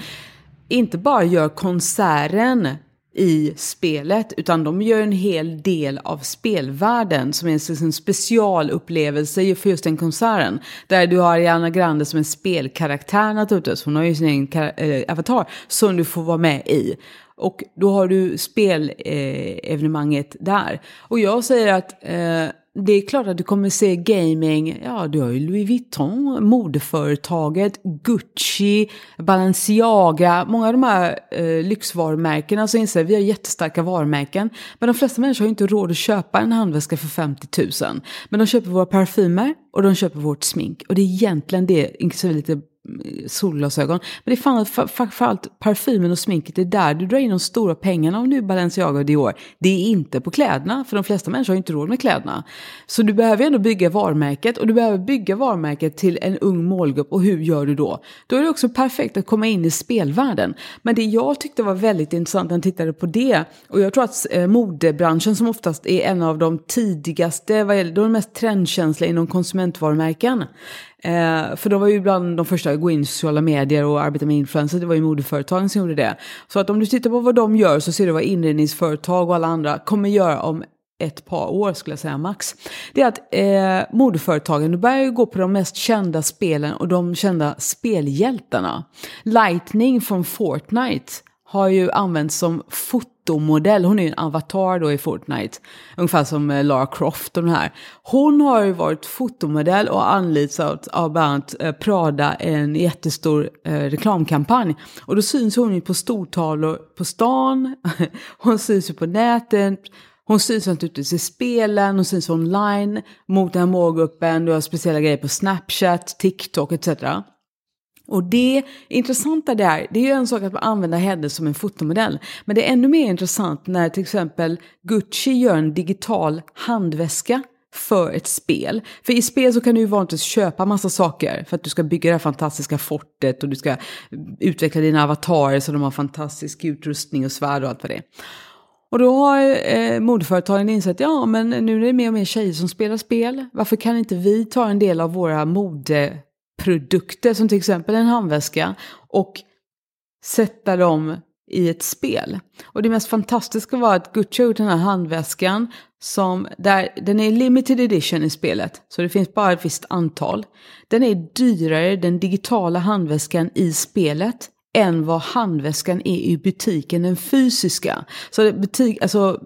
S1: inte bara gör konserten i spelet, utan de gör en hel del av spelvärlden som är en specialupplevelse för just den konserten. Där du har Ariana Grande som en spelkaraktär naturligtvis, hon har ju sin egen äh, avatar, som du får vara med i. Och då har du spelevenemanget eh, där. Och jag säger att eh, det är klart att du kommer se gaming, ja du har ju Louis Vuitton, modeföretaget, Gucci, Balenciaga, många av de här eh, lyxvarumärkena så inser vi har jättestarka varumärken. Men de flesta människor har ju inte råd att köpa en handväska för 50 000. Men de köper våra parfymer och de köper vårt smink. Och det är egentligen det, inklusive lite solglasögon. Men det är fan framförallt parfymen och sminket, det är där du drar in de stora pengarna om du är Balenciaga och Dior. Det är inte på kläderna, för de flesta människor har inte råd med kläderna. Så du behöver ändå bygga varumärket och du behöver bygga varumärket till en ung målgrupp och hur gör du då? Då är det också perfekt att komma in i spelvärlden. Men det jag tyckte var väldigt intressant när jag tittade på det, och jag tror att eh, modebranschen som oftast är en av de tidigaste, vad gäller, de mest trendkänsliga inom konsumentvarumärken, Eh, för de var ju bland de första att gå in i sociala medier och arbeta med influencers. Det var ju modeföretagen som gjorde det. Så att om du tittar på vad de gör så ser du vad inredningsföretag och alla andra kommer göra om ett par år skulle jag säga max. Det är att eh, modeföretagen börjar ju gå på de mest kända spelen och de kända spelhjältarna. Lightning från Fortnite har ju använts som foto fotomodell. Hon är ju en avatar då i Fortnite. Ungefär som eh, Lara Croft och de här. Hon har ju varit fotomodell och anlitats av bland annat eh, Prada en jättestor eh, reklamkampanj. Och då syns hon ju på stortavlor på stan. hon syns ju på nätet. Hon syns naturligtvis i spelen, hon syns online mot den här målgruppen, du har speciella grejer på Snapchat, TikTok etc. Och det intressanta där, det är ju en sak att använda henne som en fotomodell. Men det är ännu mer intressant när till exempel Gucci gör en digital handväska för ett spel. För i spel så kan du ju vanligtvis köpa massa saker för att du ska bygga det här fantastiska fortet och du ska utveckla dina avatarer så de har fantastisk utrustning och svärd och allt vad det är. Och då har eh, modeföretagen insett, ja men nu är det mer och mer tjejer som spelar spel. Varför kan inte vi ta en del av våra mode produkter, som till exempel en handväska, och sätta dem i ett spel. Och det mest fantastiska var att Gucci har gjort den här handväskan som, där, den är limited edition i spelet, så det finns bara ett visst antal. Den är dyrare, den digitala handväskan i spelet, än vad handväskan är i butiken, den fysiska. Så butik, alltså,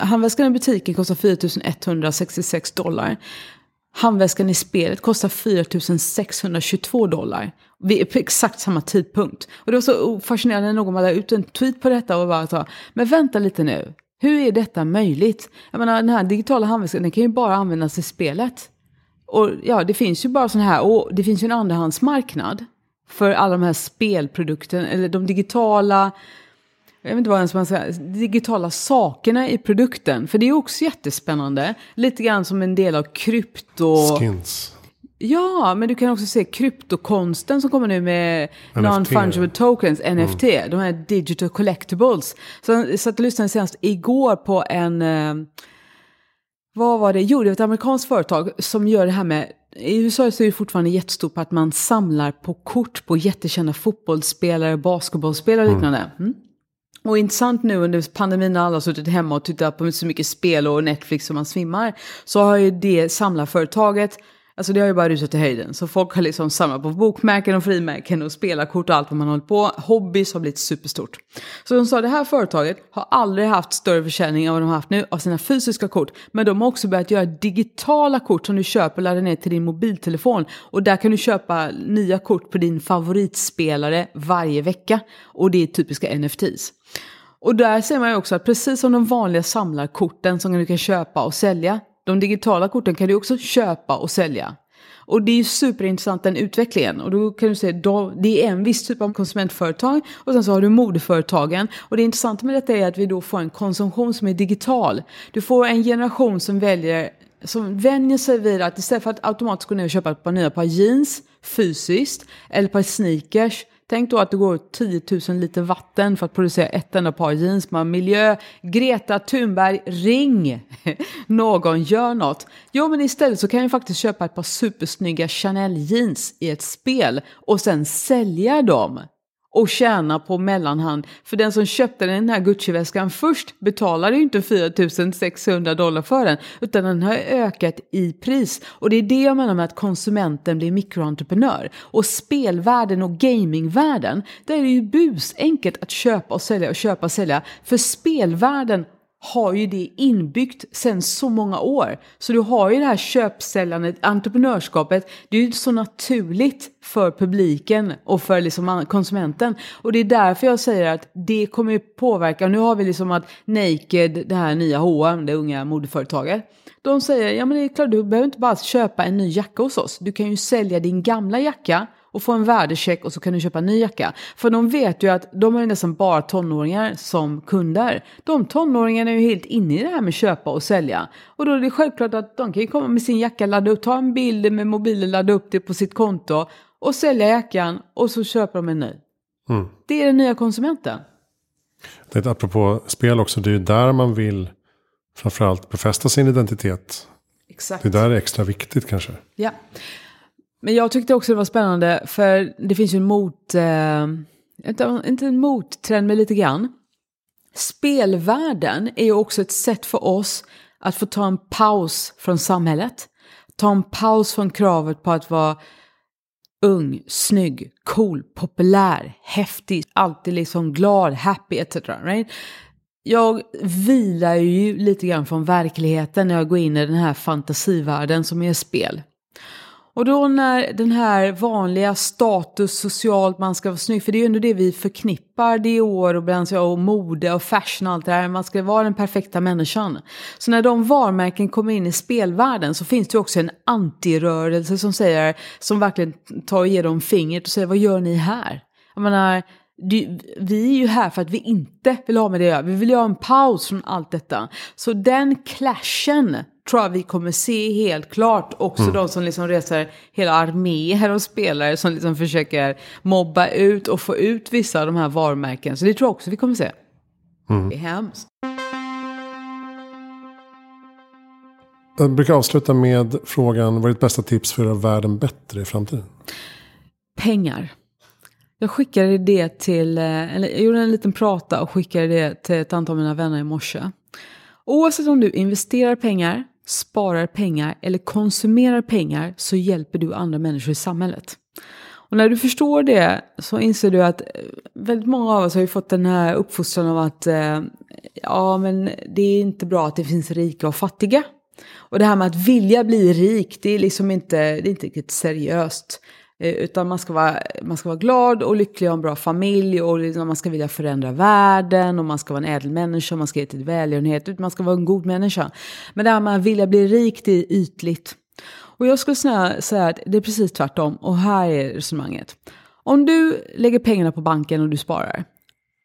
S1: handväskan i butiken kostar 4 166 dollar. Handväskan i spelet kostar 4 622 dollar. Vid exakt samma tidpunkt. Och det var så fascinerande när någon lade ut en tweet på detta och bara sa, men vänta lite nu, hur är detta möjligt? Jag menar den här digitala handväskan den kan ju bara användas i spelet. Och ja, det finns ju bara sådana här, och det finns ju en andrahandsmarknad för alla de här spelprodukterna, eller de digitala, jag vet inte vad ens man säger, digitala sakerna i produkten. För det är också jättespännande. Lite grann som en del av krypto...
S2: Skins.
S1: Ja, men du kan också se kryptokonsten som kommer nu med non-fungible tokens, NFT, mm. de här digital collectibles. Så jag satt och lyssnade senast igår på en, eh, vad var det, jo det var ett amerikanskt företag som gör det här med i USA så är det fortfarande jättestort på att man samlar på kort på jättekända fotbollsspelare, basketbollspelare och liknande. Mm. Och intressant nu under pandemin när alla har suttit hemma och tittat på så mycket spel och Netflix som man svimmar. Så har ju det samlarföretaget Alltså det har ju bara rusat i höjden. Så folk har liksom samlat på bokmärken och frimärken och spelarkort och allt vad man hållit på. Hobbys har blivit superstort. Så de sa det här företaget har aldrig haft större försäljning än vad de har haft nu av sina fysiska kort. Men de har också börjat göra digitala kort som du köper och laddar ner till din mobiltelefon. Och där kan du köpa nya kort på din favoritspelare varje vecka. Och det är typiska NFTs. Och där ser man ju också att precis som de vanliga samlarkorten som du kan köpa och sälja de digitala korten kan du också köpa och sälja. Och det är ju superintressant den utvecklingen. Och då kan du se, då, det är en viss typ av konsumentföretag och sen så har du modeföretagen. Och det intressanta med detta är att vi då får en konsumtion som är digital. Du får en generation som väljer som vänjer sig vid att istället för att automatiskt gå ner och köpa ett par nya par jeans fysiskt eller ett par sneakers Tänk då att det går 10 000 liter vatten för att producera ett enda par jeans. Man miljö, Greta Thunberg, ring! Någon gör något. Jo, men istället så kan jag faktiskt köpa ett par supersnygga Chanel jeans i ett spel och sen sälja dem och tjäna på mellanhand. För den som köpte den här Gucci-väskan först betalade ju inte 4 600 dollar för den, utan den har ökat i pris. Och det är det jag menar med att konsumenten blir mikroentreprenör. Och spelvärlden och gamingvärlden, där är det ju busenkelt att köpa och sälja och köpa och sälja. För spelvärlden har ju det inbyggt sen så många år. Så du har ju det här köpsäljandet, entreprenörskapet, det är ju så naturligt för publiken och för liksom konsumenten. Och det är därför jag säger att det kommer påverka, nu har vi liksom att Naked, det här nya H&M, det unga modeföretaget, de säger, ja men det är klart, du behöver inte bara köpa en ny jacka hos oss, du kan ju sälja din gamla jacka och få en värdecheck och så kan du köpa en ny jacka. För de vet ju att de har nästan bara tonåringar som kunder. De tonåringarna är ju helt inne i det här med köpa och sälja. Och då är det självklart att de kan ju komma med sin jacka, ladda upp, ta en bild med mobilen, ladda upp det på sitt konto och sälja jackan och så köper de en ny. Mm. Det är den nya konsumenten.
S2: Det är apropå spel också, det är ju där man vill framförallt befästa sin identitet.
S1: Exakt.
S2: Det är där är extra viktigt kanske.
S1: Ja. Men jag tyckte också det var spännande för det finns ju en mot, eh, inte, en mottrend men lite grann. Spelvärlden är ju också ett sätt för oss att få ta en paus från samhället. Ta en paus från kravet på att vara ung, snygg, cool, populär, häftig, alltid liksom glad, happy etc. Right? jag vilar ju lite grann från verkligheten när jag går in i den här fantasivärlden som är spel. Och då när den här vanliga status, socialt, man ska vara snygg, för det är ju ändå det vi förknippar Dior och Balenciaga och mode och fashion och allt det här, man ska vara den perfekta människan. Så när de varumärken kommer in i spelvärlden så finns det ju också en antirörelse som säger, som verkligen tar och ger dem fingret och säger vad gör ni här? Jag menar, vi är ju här för att vi inte vill ha med det att göra. Vi vill ha en paus från allt detta. Så den clashen tror jag vi kommer se helt klart. Också mm. de som liksom reser hela arméer och spelare som liksom försöker mobba ut och få ut vissa av de här varumärken. Så det tror jag också vi kommer se. Mm. Det är hemskt.
S2: Jag brukar avsluta med frågan, vad är ditt bästa tips för att göra världen bättre i framtiden?
S1: Pengar. Jag skickade det till, eh, eller jag gjorde en liten prata och skickade det till ett antal av mina vänner i morse. Oavsett om du investerar pengar, sparar pengar eller konsumerar pengar så hjälper du andra människor i samhället. Och när du förstår det så inser du att eh, väldigt många av oss har ju fått den här uppfostran av att eh, ja, men det är inte bra att det finns rika och fattiga. Och det här med att vilja bli rik, det är liksom inte, det är inte riktigt seriöst. Eh, utan man ska, vara, man ska vara glad och lycklig och ha en bra familj och liksom man ska vilja förändra världen och man ska vara en ädel människa, man ska ge till välgörenhet, man ska vara en god människa. Men det här med att vilja bli rik, det är ytligt. Och jag skulle säga att det är precis tvärtom och här är resonemanget. Om du lägger pengarna på banken och du sparar,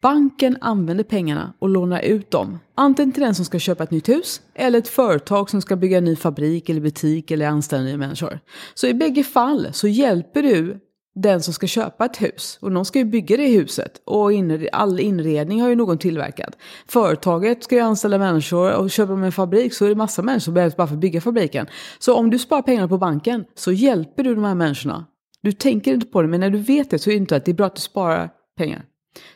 S1: Banken använder pengarna och lånar ut dem. Antingen till den som ska köpa ett nytt hus eller ett företag som ska bygga en ny fabrik eller butik eller anställa nya människor. Så i bägge fall så hjälper du den som ska köpa ett hus. Och någon ska ju bygga det huset. Och all inredning har ju någon tillverkat. Företaget ska ju anställa människor och köper de en fabrik så är det massa människor som behövs bara för att bygga fabriken. Så om du sparar pengarna på banken så hjälper du de här människorna. Du tänker inte på det men när du vet det så är det inte att det är bra att du sparar pengar.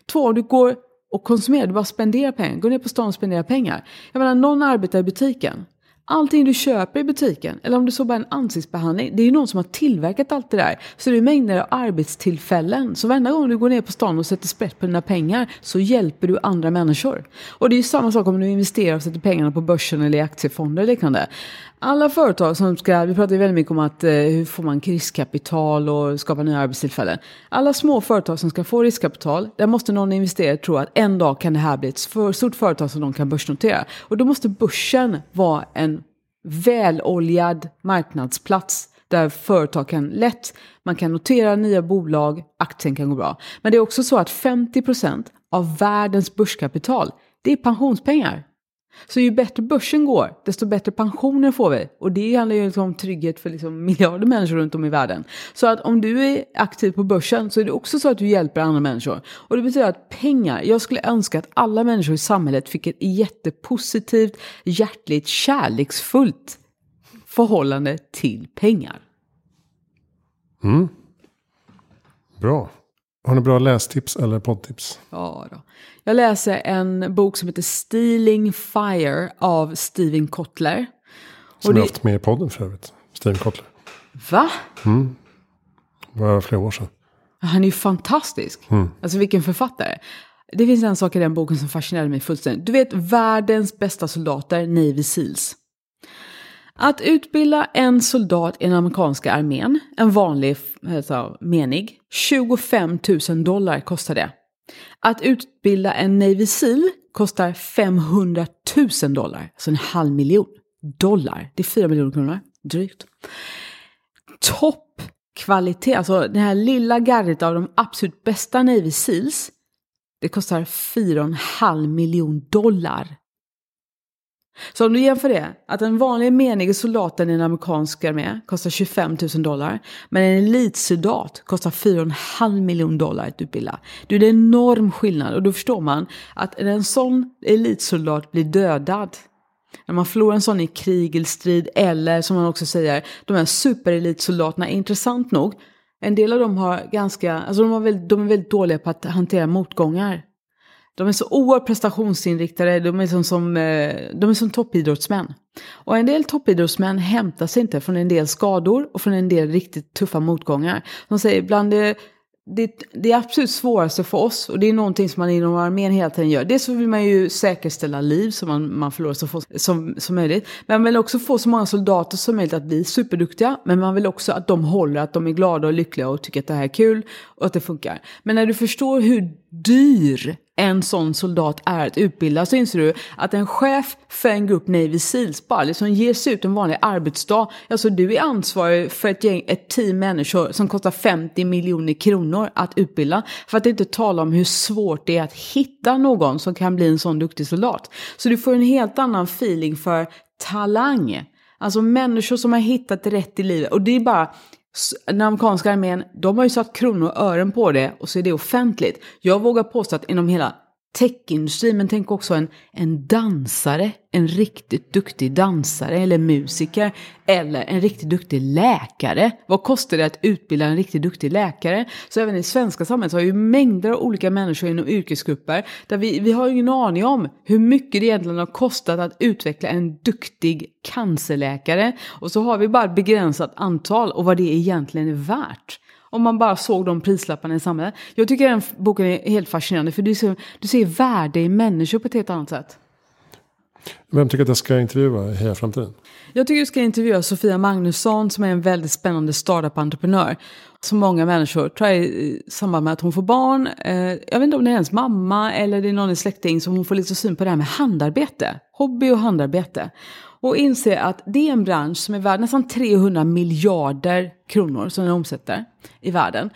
S1: Två, du går och konsumerar, du bara spenderar pengar. Går ner på stan och spenderar pengar. Jag menar, någon arbetar i butiken. Allting du köper i butiken, eller om det så bara är en ansiktsbehandling, det är ju någon som har tillverkat allt det där. Så det är mängder av arbetstillfällen. Så varenda gång du går ner på stan och sätter sprätt på dina pengar så hjälper du andra människor. Och det är ju samma sak om du investerar och sätter pengarna på börsen eller i aktiefonder och liknande. Alla företag som ska, vi pratar ju väldigt mycket om att eh, hur får man riskkapital och skapa nya arbetstillfällen. Alla små företag som ska få riskkapital, där måste någon investerare tro att en dag kan det här bli ett för stort företag som de kan börsnotera. Och då måste börsen vara en väloljad marknadsplats där företag kan lätt, man kan notera nya bolag, aktien kan gå bra. Men det är också så att 50% av världens börskapital, det är pensionspengar. Så ju bättre börsen går, desto bättre pensioner får vi. Och det handlar ju liksom om trygghet för liksom miljarder människor runt om i världen. Så att om du är aktiv på börsen så är det också så att du hjälper andra människor. Och det betyder att pengar, jag skulle önska att alla människor i samhället fick ett jättepositivt, hjärtligt, kärleksfullt förhållande till pengar.
S2: Mm. Bra. Har ni bra lästips eller poddtips?
S1: Ja då. Jag läser en bok som heter Stealing Fire av Steven Kotler.
S2: Som jag har haft med i podden för övrigt. Steven Kotler.
S1: Va?
S2: Mm. Det var flera år sedan.
S1: Han är ju fantastisk. Mm. Alltså vilken författare. Det finns en sak i den boken som fascinerade mig fullständigt. Du vet världens bästa soldater, Navy Seals. Att utbilda en soldat i den amerikanska armén, en vanlig alltså, menig, 25 000 dollar kostar det. Att utbilda en Navy Seal kostar 500 000 dollar, alltså en halv miljon dollar. Det är 4 miljoner kronor, drygt. Toppkvalitet, alltså det här lilla gardet av de absolut bästa Navy Seals, det kostar 4,5 miljon dollar. Så om du jämför det, att en vanlig menige soldaten i en amerikansk armé kostar 25 000 dollar, men en elitsoldat kostar 4,5 miljoner dollar att utbilda. Det är en enorm skillnad och då förstår man att när en sån elitsoldat blir dödad, när man förlorar en sån i krig eller strid, eller som man också säger, de här superelitsoldaterna, intressant nog, en del av dem har ganska, alltså de, har väldigt, de är väldigt dåliga på att hantera motgångar. De är så oerhört prestationsinriktade, de är som, som, eh, de är som toppidrottsmän. Och en del toppidrottsmän hämtar sig inte från en del skador och från en del riktigt tuffa motgångar. De säger bland det det, det är absolut svåraste för oss och det är någonting som man inom armén hela tiden gör. Dels så vill man ju säkerställa liv så man, man förlorar så få som, som möjligt. Men man vill också få så många soldater som möjligt att bli superduktiga. Men man vill också att de håller, att de är glada och lyckliga och tycker att det här är kul och att det funkar. Men när du förstår hur dyr en sån soldat är att utbilda så inser du att en chef för en grupp Navy Seals bara liksom ger sig ut en vanlig arbetsdag. Alltså du är ansvarig för ett, gäng, ett team människor som kostar 50 miljoner kronor att utbilda. För att inte tala om hur svårt det är att hitta någon som kan bli en sån duktig soldat. Så du får en helt annan feeling för talang. Alltså människor som har hittat rätt i livet. Och det är bara den amerikanska armén, de har ju satt kronor och ören på det och så är det offentligt. Jag vågar påstå att inom hela techindustrin, men tänk också en, en dansare, en riktigt duktig dansare eller musiker eller en riktigt duktig läkare. Vad kostar det att utbilda en riktigt duktig läkare? Så även i svenska samhället har vi mängder av olika människor inom yrkesgrupper där vi, vi har ingen aning om hur mycket det egentligen har kostat att utveckla en duktig cancerläkare. Och så har vi bara ett begränsat antal och vad det egentligen är värt. Om man bara såg de prislapparna i samhället. Jag tycker den boken är helt fascinerande för du ser, du ser värde i människor på ett helt annat sätt.
S2: Vem tycker att jag ska intervjua i Heja Framtiden?
S1: Jag tycker du ska intervjua Sofia Magnusson som är en väldigt spännande startup-entreprenör. Som många människor tror jag i samband med att hon får barn. Eh, jag vet inte om det är hennes mamma eller det är någon i släkting som hon får lite syn på det här med handarbete. Hobby och handarbete och inser att det är en bransch som är värd nästan 300 miljarder kronor som den omsätter i världen.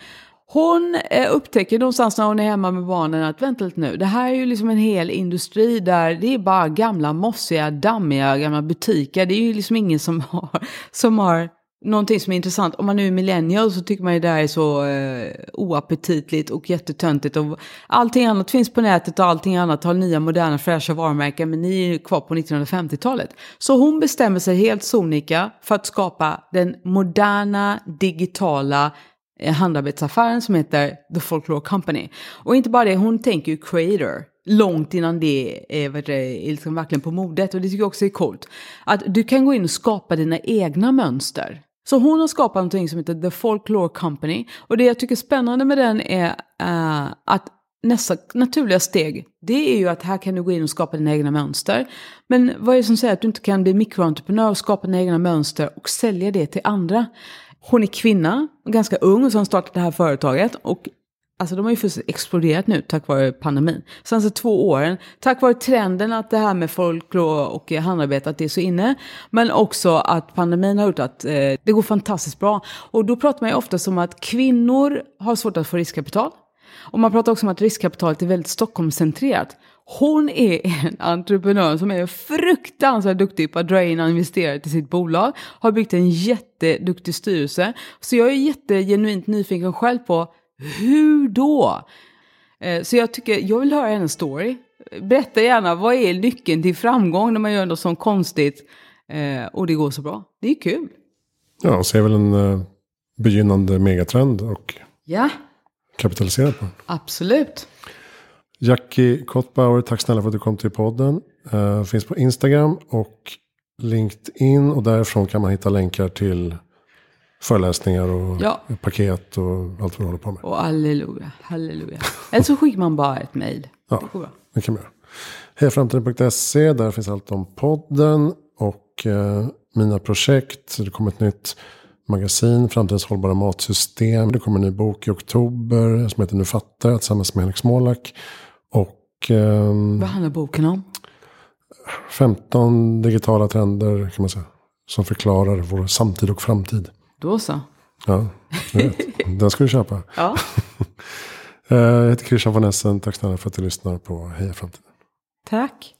S1: Hon eh, upptäcker någonstans när hon är hemma med barnen att vänta lite nu, det här är ju liksom en hel industri där det är bara gamla mossiga, dammiga gamla butiker. Det är ju liksom ingen som har, som har någonting som är intressant. Om man nu är millennial så tycker man ju det här är så eh, oaptitligt och jättetöntigt. Och allting annat finns på nätet och allting annat har nya moderna fräscha varumärken. Men ni är ju kvar på 1950-talet. Så hon bestämmer sig helt sonika för att skapa den moderna digitala eh, handarbetsaffären som heter The Folklore Company. Och inte bara det, hon tänker ju creator långt innan det är, eh, är liksom verkligen på modet. Och det tycker jag också är coolt. Att du kan gå in och skapa dina egna mönster. Så hon har skapat någonting som heter The Folklore Company. Och det jag tycker är spännande med den är uh, att nästa naturliga steg, det är ju att här kan du gå in och skapa dina egna mönster. Men vad är det som säger att du inte kan bli mikroentreprenör och skapa dina egna mönster och sälja det till andra? Hon är kvinna, ganska ung, och så har hon startat det här företaget. Och Alltså de har ju fullständigt exploderat nu tack vare pandemin. Senaste alltså, två åren, tack vare trenden att det här med folklore och eh, handarbete, att det är så inne. Men också att pandemin har gjort att eh, det går fantastiskt bra. Och då pratar man ju ofta om att kvinnor har svårt att få riskkapital. Och man pratar också om att riskkapitalet är väldigt Stockholmscentrerat. Hon är en entreprenör som är fruktansvärt duktig på att dra in och investera till sitt bolag. Har byggt en jätteduktig styrelse. Så jag är jättegenuint nyfiken själv på hur då? Eh, så jag tycker, jag vill höra hennes story. Berätta gärna, vad är nyckeln till framgång när man gör något så konstigt eh, och det går så bra? Det är kul.
S2: Ja, så är väl en uh, begynnande megatrend och
S1: ja.
S2: kapitalisera på den.
S1: Absolut.
S2: Jackie Kottbauer, tack snälla för att du kom till podden. Finns på Instagram och LinkedIn och därifrån kan man hitta länkar till föreläsningar och ja. paket och allt vad du håller på med.
S1: Och halleluja, halleluja. Eller så skickar man bara ett mejl.
S2: Ja, det, går bra. det kan man göra. Hejaframtiden.se, där finns allt om podden och eh, mina projekt. Det kommer ett nytt magasin, Framtidens hållbara matsystem. Det kommer en ny bok i oktober som heter Nu fattar jag tillsammans med Henrik Smålak. Och, eh,
S1: Vad handlar boken om?
S2: 15 digitala trender kan man säga. Som förklarar vår samtid och framtid.
S1: Då så.
S2: Ja. Den ska du köpa.
S1: Ja.
S2: Eh, jag heter Christian von Essen. Tack snälla för att du lyssnar på Heja Framtiden.
S1: Tack.